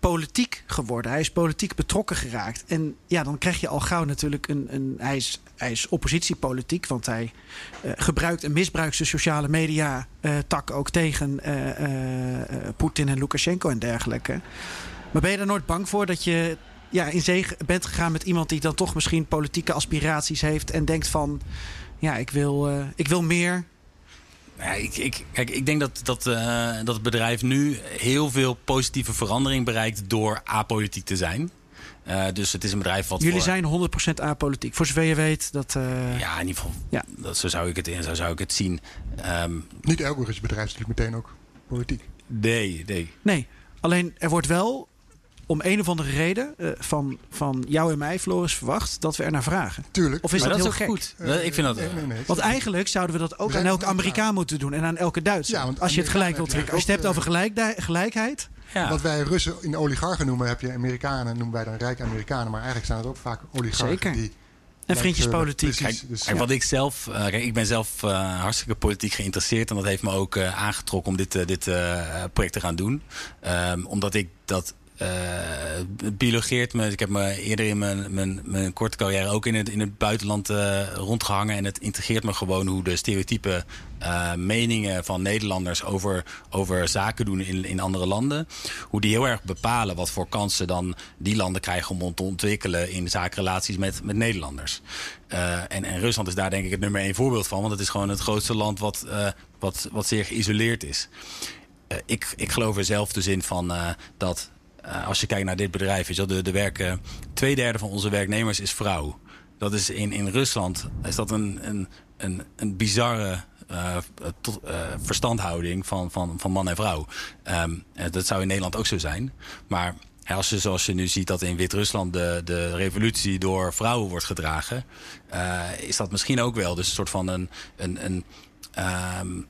[SPEAKER 1] politiek geworden. Hij is politiek betrokken geraakt. En ja, dan krijg je al gauw natuurlijk een. een hij, is, hij is oppositiepolitiek, want hij eh, gebruikt en misbruikt zijn sociale media tak ook tegen eh, Poetin en Lukashenko en dergelijke. Maar ben je er nooit bang voor dat je ja, in zee bent gegaan met iemand die dan toch misschien politieke aspiraties heeft en denkt van ja, ik wil, eh, ik wil meer.
[SPEAKER 6] Ja, ik, ik, kijk, ik denk dat, dat, eh, dat het bedrijf nu heel veel positieve verandering bereikt door apolitiek te zijn. Eh, dus het is een bedrijf wat.
[SPEAKER 1] Jullie
[SPEAKER 6] voor-
[SPEAKER 1] zijn 100% apolitiek. Voor zover je weet dat. eh,
[SPEAKER 6] Ja, in ieder geval.
[SPEAKER 1] Ja.
[SPEAKER 6] Dat, zo zou ik het in, zo zou ik het zien. Ehm,
[SPEAKER 2] Niet elk Russisch bedrijf is natuurlijk meteen ook politiek.
[SPEAKER 6] nee, nee.
[SPEAKER 1] Nee, alleen er wordt wel om een of andere reden eh, van, van jou en mij, Floris, verwacht dat we er naar vragen.
[SPEAKER 2] Tuurlijk.
[SPEAKER 1] Of is
[SPEAKER 6] maar
[SPEAKER 1] dat,
[SPEAKER 6] dat
[SPEAKER 1] heel
[SPEAKER 6] is ook
[SPEAKER 1] gek?
[SPEAKER 6] goed. Dat- ik vind dat.
[SPEAKER 2] Nee, nee, nee.
[SPEAKER 1] Want eigenlijk zouden we dat ook
[SPEAKER 2] We
[SPEAKER 1] aan elke Amerikaan moeten doen en aan elke Duitser.
[SPEAKER 2] Ja, want
[SPEAKER 1] Als je het gelijk wilt trekken. Als je het hebt over gelijk, gelijkheid.
[SPEAKER 6] Ja.
[SPEAKER 2] Wat wij Russen in oligarchen noemen, heb je Amerikanen, noemen wij dan rijke Amerikanen. Maar eigenlijk zijn het ook vaak oligarchen
[SPEAKER 1] Zeker.
[SPEAKER 2] die...
[SPEAKER 1] En vriendjespolitiek.
[SPEAKER 6] Kijk,
[SPEAKER 2] dus-
[SPEAKER 6] kijk, wat ik zelf, eh, kijk, ik ben zelf eh, hartstikke politiek geïnteresseerd en dat heeft me ook eh, aangetrokken om dit, eh, dit eh, project te gaan doen. Ehm, omdat ik dat eh, het biologeert me. Ik heb me eerder in mijn, mijn, mijn korte carrière ook in het, in het buitenland eh, rondgehangen. En het integreert me gewoon hoe de stereotype eh, meningen van Nederlanders over, over zaken doen in, in andere landen. Hoe die heel erg bepalen wat voor kansen dan die landen krijgen om te ontwikkelen in zakenrelaties met, met Nederlanders. Eh, en, en Rusland is daar denk ik het nummer één voorbeeld van. Want het is gewoon het grootste land wat, eh, wat, wat zeer geïsoleerd is. Eh, ik, ik geloof er zelf dus in van eh, dat eh, als je kijkt naar dit bedrijf, je wel, de, de werken, twee derde van onze werknemers is vrouw. Dat is in, in Rusland is dat een, een, een, een bizarre eh, eh, verstandhouding van, van, van man en vrouw. Ehm, eh, dat zou in Nederland ook zo zijn. Maar als je, zoals je nu ziet dat in Wit-Rusland de, de revolutie door vrouwen wordt gedragen, eh, is dat misschien ook wel dus een soort van een, een, een ehm,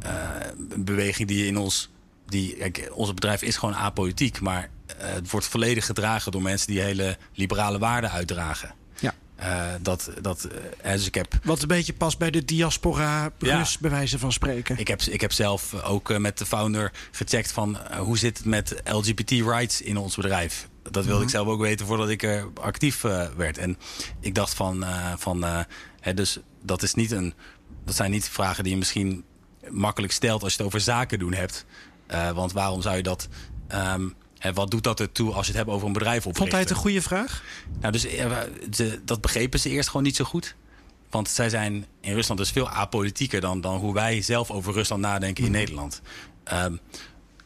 [SPEAKER 6] eh, beweging die in ons. Die, kijk, ons bedrijf is gewoon apolitiek, maar eh, het wordt volledig gedragen door mensen die hele liberale waarden uitdragen.
[SPEAKER 1] Ja.
[SPEAKER 6] Eh, dat, dat, eh, dus ik heb,
[SPEAKER 1] Wat een beetje past bij de diaspora
[SPEAKER 6] Ja.
[SPEAKER 1] Rus, bij wijze van spreken.
[SPEAKER 6] ik heb, ik heb zelf ook met de founder gecheckt van hoe zit het met LGBT rights in ons bedrijf. Dat wilde ik zelf ook weten voordat ik er actief werd. En ik dacht van, van hè, dus dat is niet een, dat zijn niet vragen die je misschien makkelijk stelt als je het over zaken doen hebt. Eh, want waarom zou je dat, ehm, hè, wat doet dat ertoe als je het hebt over een bedrijf oprichten?
[SPEAKER 1] Vond hij het een goede vraag?
[SPEAKER 6] Nou, dus eh, dat begrepen ze eerst gewoon niet zo goed. Want zij zijn in Rusland dus veel apolitieker dan, dan hoe wij zelf over Rusland nadenken in Nederland. Ehm,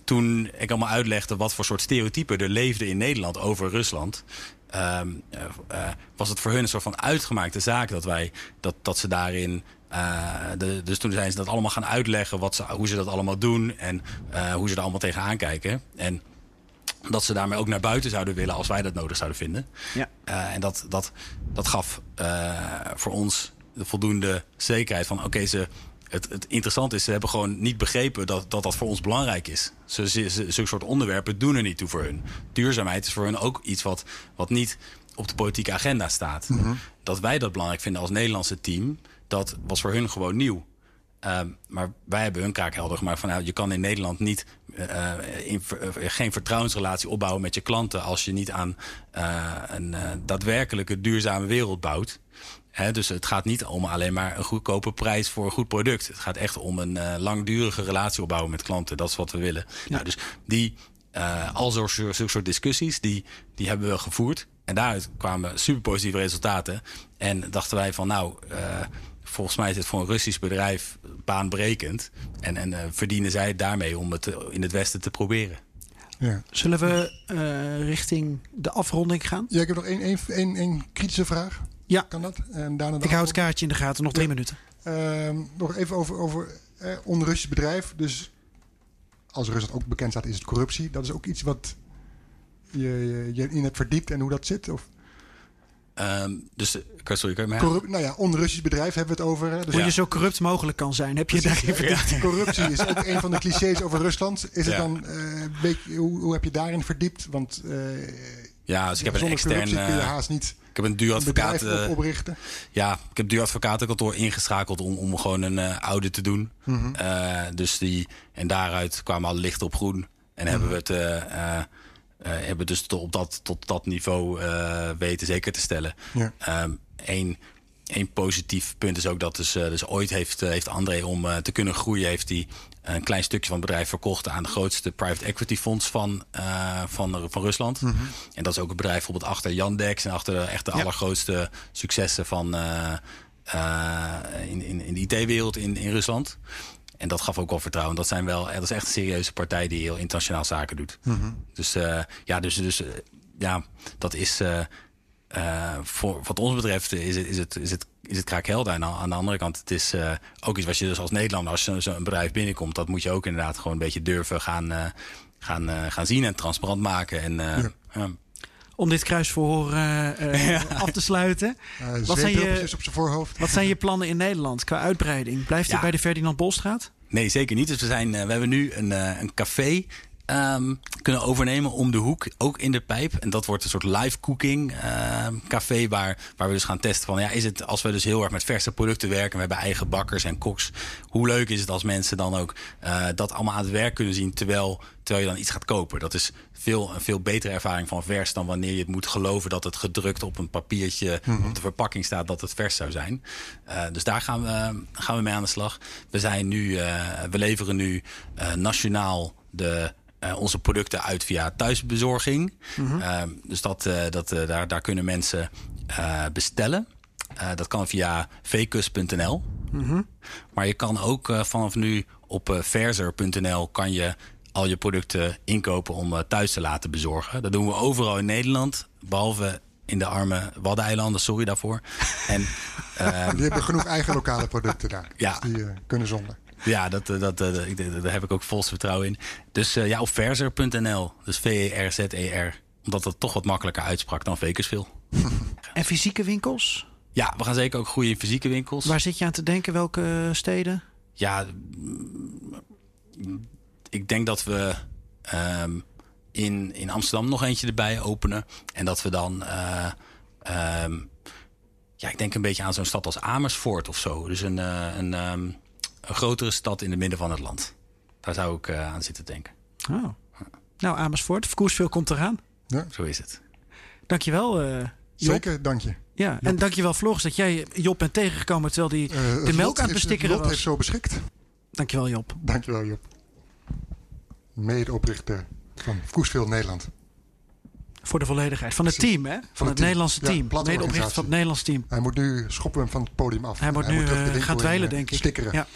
[SPEAKER 6] toen ik allemaal uitlegde wat voor soort stereotypen er leefden in Nederland over Rusland. ehm, eh, eh, was het voor hun een soort van uitgemaakte zaak dat wij dat, dat ze daarin. Eh, de, dus toen zijn ze dat allemaal gaan uitleggen wat ze, hoe ze dat allemaal doen en eh, hoe ze er allemaal tegenaan kijken. En dat ze daarmee ook naar buiten zouden willen als wij dat nodig zouden vinden.
[SPEAKER 1] Ja.
[SPEAKER 6] Eh, en dat, dat, dat gaf voor ons de voldoende zekerheid van oké, ze. Het, het interessante is, ze hebben gewoon niet begrepen dat dat, dat voor ons belangrijk is. Ze, ze, ze- zulke soort onderwerpen doen er niet toe voor hun. Duurzaamheid is voor hun ook iets wat, wat niet op de politieke agenda staat. Dat wij dat belangrijk vinden als Nederlandse team, dat was voor hun gewoon nieuw. Ehm, maar wij hebben hun kaak helder gemaakt van nou, je kan in Nederland niet eh, in, eh, geen vertrouwensrelatie opbouwen met je klanten als je niet aan eh, een daadwerkelijke duurzame wereld bouwt. Dus het gaat niet om alleen maar een goedkope prijs voor een goed product. Het gaat echt om een langdurige relatie opbouwen met klanten. Dat is wat we willen. Nou, dus die, al zo'n soort, zulke soort discussies, die, die hebben we gevoerd. En daaruit kwamen super positieve resultaten. En dachten wij van nou, volgens mij is het voor een Russisch bedrijf baanbrekend. En, en eh, verdienen zij daarmee om het eh, in het Westen te proberen.
[SPEAKER 2] Ja.
[SPEAKER 1] Zullen we eh, richting de afronding gaan?
[SPEAKER 2] ja, ik heb nog één, één, één, één kritische vraag.
[SPEAKER 1] Ja.
[SPEAKER 2] Kan dat? En daarna
[SPEAKER 1] Ik hou het kaartje in de gaten, nog drie minuten.
[SPEAKER 2] Ehm, nog even over, over eh, onrussisch bedrijf. Dus als Rusland ook bekend staat, is het corruptie. Dat is ook iets wat je, je, je in het verdiept en hoe dat zit. Of
[SPEAKER 6] Ehm, dus, eh, sorry, kan je mij
[SPEAKER 2] nou ja, onrussisch bedrijf hebben we het over. Hè? Dus
[SPEAKER 1] Hoe je zo corrupt mogelijk kan zijn. Heb je daar even
[SPEAKER 2] Ja, corruptie is ook een van de clichés over Rusland. Is het dan, eh, een beetje, hoe, hoe heb je daarin verdiept? Want eh,
[SPEAKER 6] Ja, dus ik heb een
[SPEAKER 2] zonder
[SPEAKER 6] extern.
[SPEAKER 2] corruptie kun je
[SPEAKER 6] eh,
[SPEAKER 2] haast niet
[SPEAKER 6] ik heb een duur advocaat. eh,
[SPEAKER 2] op, oprichten.
[SPEAKER 6] Ja, ik heb duur advocatenkantoor ingeschakeld om, om gewoon een eh audit te doen.
[SPEAKER 2] Mhm.
[SPEAKER 6] Eh, dus die, en daaruit kwamen alle lichten op groen. En hebben we het eh, eh, eh, hebben dus tot, op dat, tot dat niveau eh, weten zeker te stellen.
[SPEAKER 2] Ja.
[SPEAKER 6] Ehm, één, één positief punt is ook dat dus, eh, dus ooit heeft, eh, heeft André om eh, te kunnen groeien... heeft hij een klein stukje van het bedrijf verkocht... aan de grootste private equity fonds van, eh, van, van Rusland. En dat is ook een bedrijf bijvoorbeeld achter Yandex... en achter de, echt de allergrootste successen van, eh, eh, in, in, in de IT-wereld in, in Rusland. En dat gaf ook wel vertrouwen. Dat, zijn wel, dat is echt een serieuze partij die heel internationaal zaken doet. Dus eh, ja, dus, dus eh, ja, dat is... eh, voor wat ons betreft is het, is het, is het, is het kraakhelder. En aan de andere kant, het is ook iets wat je dus als Nederlander, als zo'n zo'n bedrijf binnenkomt, dat moet je ook inderdaad gewoon een beetje durven gaan, gaan, gaan zien en transparant maken. En ja.
[SPEAKER 1] Om dit kruisverhoor eh, eh, af te sluiten.
[SPEAKER 2] Uh,
[SPEAKER 1] Wat zijn, je,
[SPEAKER 2] op zijn voorhoofd.
[SPEAKER 1] wat zijn je plannen in Nederland qua uitbreiding? Blijft het
[SPEAKER 6] Ja.
[SPEAKER 1] bij de Ferdinand Bolstraat?
[SPEAKER 6] Nee, zeker niet. Dus we, zijn, eh, we hebben nu een, eh, een café ehm, kunnen overnemen om de hoek, ook in de pijp. En dat wordt een soort live cooking ehm, café waar, waar we dus gaan testen van... ja, is het als we dus heel erg met verse producten werken... we hebben eigen bakkers en koks... hoe leuk is het als mensen dan ook eh, dat allemaal aan het werk kunnen zien... terwijl, terwijl je dan iets gaat kopen. Dat is veel, een veel betere ervaring van vers... dan wanneer je het moet geloven dat het gedrukt op een papiertje... op de verpakking staat dat het vers zou zijn. Eh, dus daar gaan we, gaan we mee aan de slag. We, zijn nu, eh, we leveren nu nationaal de eh, onze producten uit via thuisbezorging. Eh, dus dat, eh, dat, eh, daar, daar kunnen mensen bestellen. Dat kan via vkus.nl. Maar je kan ook vanaf nu op verser.nl kan je al je producten inkopen om thuis te laten bezorgen. Dat doen we overal in Nederland, behalve in de arme Waddeneilanden. Sorry daarvoor. En ehm,
[SPEAKER 2] Die hebben genoeg eigen lokale producten daar.
[SPEAKER 6] Ja.
[SPEAKER 2] Dus die kunnen zonder.
[SPEAKER 6] Ja, dat, eh, dat, eh, ik daar heb ik ook volste vertrouwen in. Dus eh, ja, op verser.nl. Dus V-E-R-Z-E-R. Omdat dat toch wat makkelijker uitsprak dan Vekersville.
[SPEAKER 1] En fysieke winkels?
[SPEAKER 6] Ja, we gaan zeker ook groeien in fysieke winkels.
[SPEAKER 1] Waar zit je aan te denken? Welke steden?
[SPEAKER 6] Ja, ik denk dat we ehm, in, in Amsterdam nog eentje erbij openen. En dat we dan... eh, ehm, ja, ik denk een beetje aan zo'n stad als Amersfoort of zo. Dus een, een, ehm, een grotere stad in het midden van het land. Daar zou ik eh, aan zitten denken.
[SPEAKER 1] Oh. Nou, Amersfoort. Verkoersveel komt eraan.
[SPEAKER 6] Zo is het.
[SPEAKER 1] Dankjewel, eh Job.
[SPEAKER 2] Zeker, dank je.
[SPEAKER 1] Ja, en dankjewel Floris dat jij Job bent tegengekomen terwijl hij
[SPEAKER 2] Eh,
[SPEAKER 1] de melk
[SPEAKER 2] lot
[SPEAKER 1] aan het bestikkeren
[SPEAKER 2] lot heeft
[SPEAKER 1] was.
[SPEAKER 2] zo beschikt.
[SPEAKER 1] Dankjewel Job.
[SPEAKER 2] Dankjewel Job. Medeoprichter van Koesveel Nederland.
[SPEAKER 1] Voor de volledigheid. Van het
[SPEAKER 2] Precies.
[SPEAKER 1] team, hè? Van,
[SPEAKER 2] het
[SPEAKER 1] het,
[SPEAKER 2] team.
[SPEAKER 1] Nederlandse
[SPEAKER 2] Ja,
[SPEAKER 1] team.
[SPEAKER 2] platte
[SPEAKER 1] Medeoprichter van het Nederlands team.
[SPEAKER 2] Hij moet nu schoppen hem van het podium af.
[SPEAKER 1] Hij moet nu
[SPEAKER 2] winkel
[SPEAKER 1] gaan denk ik.
[SPEAKER 2] Stikkeren.
[SPEAKER 1] Ja.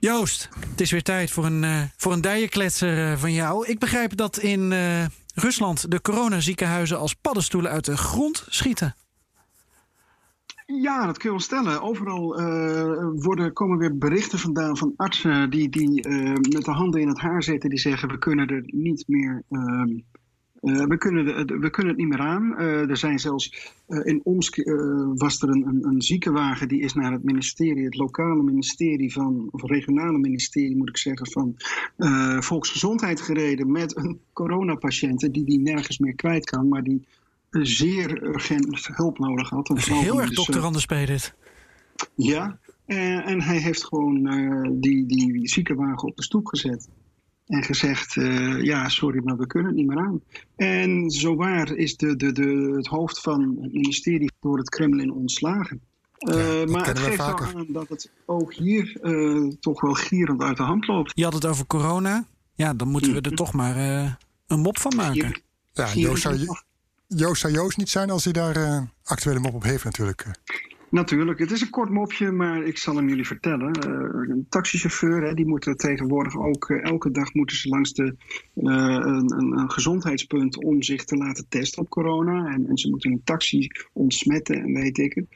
[SPEAKER 1] Joost, het is weer tijd voor een, eh voor een dijenkletser eh, van jou. Ik begrijp dat in eh, Rusland de coronaziekenhuizen als paddenstoelen uit de grond schieten.
[SPEAKER 7] Ja, dat kun je wel stellen. Overal worden, komen weer berichten vandaan van artsen die, die met de handen in het haar zitten. Die zeggen we kunnen er niet meer. ehm, eh, we, kunnen de- we kunnen het niet meer aan. Eh, er zijn zelfs eh, in Omsk was er een, een, een ziekenwagen die is naar het ministerie, het lokale ministerie van, of regionale ministerie moet ik zeggen, van Volksgezondheid gereden met een coronapatiënt die die nergens meer kwijt kan, maar die zeer urgent hulp nodig had.
[SPEAKER 1] Dat is heel erg dokter Anders dit.
[SPEAKER 7] ja, en, en hij heeft gewoon die, die ziekenwagen op de stoep gezet. En gezegd, eh, ja, sorry, maar we kunnen het niet meer aan. En zowaar is de, de, de, het hoofd van het ministerie door het Kremlin ontslagen. Eh, maar het geeft wel
[SPEAKER 2] vaker.
[SPEAKER 7] aan dat het ook hier eh, toch wel gierend uit de hand loopt.
[SPEAKER 1] Je had het over corona. Ja, dan moeten we er toch maar eh, een mop van maken.
[SPEAKER 2] Ja, Joost zou. Joost zou Joost niet zijn als hij daar eh, actuele mop op heeft natuurlijk.
[SPEAKER 7] Natuurlijk, het is een kort mopje, maar ik zal hem jullie vertellen. Eh, een taxichauffeur, hè, die moeten tegenwoordig ook eh, elke dag moeten ze langs de, eh, een, een, gezondheidspunt om zich te laten testen op corona. En, en ze moeten een taxi ontsmetten en weet ik het.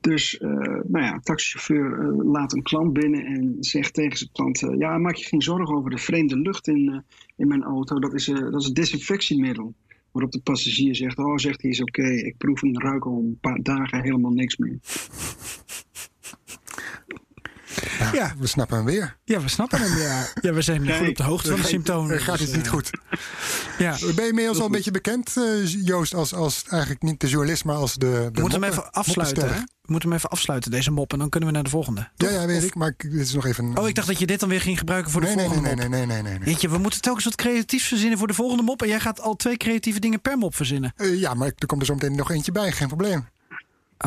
[SPEAKER 7] Dus, nou ja, een taxichauffeur laat een klant binnen en zegt tegen zijn klant: Ja, maak je geen zorgen over de vreemde lucht in, in mijn auto. Dat is, dat is een desinfectiemiddel. Waarop de passagier zegt: Oh, zegt hij, is oké. Ik proef en ruik al een paar dagen helemaal niks meer.
[SPEAKER 2] Ja,
[SPEAKER 1] Ja.
[SPEAKER 2] We snappen hem weer.
[SPEAKER 1] Ja, we snappen hem. Ja, ja we zijn
[SPEAKER 7] Kijk,
[SPEAKER 1] goed op de hoogte van de symptomen.
[SPEAKER 2] Er gaat
[SPEAKER 1] Dus,
[SPEAKER 2] iets niet
[SPEAKER 1] eh,
[SPEAKER 2] goed.
[SPEAKER 1] Ja.
[SPEAKER 2] Ben je inmiddels al een beetje bekend, eh, Joost, als, als eigenlijk niet de journalist, maar als de. de
[SPEAKER 1] We moeten hem even afsluiten. hè? We moeten hem even afsluiten, deze mop. En dan kunnen we naar de volgende.
[SPEAKER 2] Ja, ja, weet ik. Maar dit is nog even.
[SPEAKER 1] Oh, ik dacht dat je dit dan weer ging gebruiken voor de
[SPEAKER 2] nee, nee, nee,
[SPEAKER 1] volgende
[SPEAKER 2] nee,
[SPEAKER 1] mop.
[SPEAKER 2] nee, nee, nee, nee, nee.
[SPEAKER 1] Jeetje, we moeten telkens wat creatiefs verzinnen voor de volgende mop. En jij gaat al twee creatieve dingen per mop verzinnen.
[SPEAKER 2] Eh, ja, maar er komt er zo meteen nog eentje bij, geen probleem.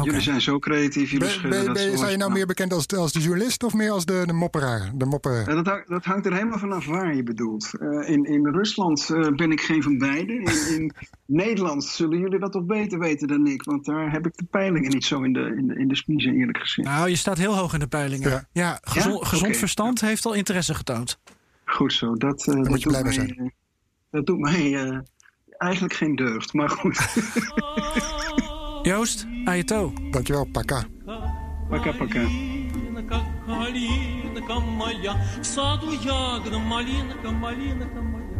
[SPEAKER 7] Jullie zijn zo creatief, jullie
[SPEAKER 2] Ben, sta je nou meer bekend als, de- als de journalist of meer als de, de mopperaar? De moppen.
[SPEAKER 7] Ja, dat, dat hangt er helemaal vanaf waar je bedoelt. Eh, in, in Rusland eh, ben ik geen van beide. In, in Nederland zullen jullie dat toch beter weten dan ik. Want daar heb ik de peilingen niet zo in de, in de, in de smiezen, eerlijk gezegd.
[SPEAKER 1] Nou, je staat heel hoog in de peilingen. Ja,
[SPEAKER 2] Ja.
[SPEAKER 1] gezond,
[SPEAKER 7] Ja?
[SPEAKER 1] gezond
[SPEAKER 7] Oké.
[SPEAKER 1] verstand heeft al interesse getoond.
[SPEAKER 7] Goed zo, dat, eh, dat,
[SPEAKER 2] moet je blij
[SPEAKER 7] doet
[SPEAKER 2] mee
[SPEAKER 7] mij,
[SPEAKER 2] zijn.
[SPEAKER 7] dat doet mij eh, eigenlijk geen deugd. Maar goed,
[SPEAKER 1] Joost, aan je toe.
[SPEAKER 2] Dankjewel, Paka.
[SPEAKER 7] pakka pakka.
[SPEAKER 8] Как калинка моя, в саду ягода, малинка, малинка моя.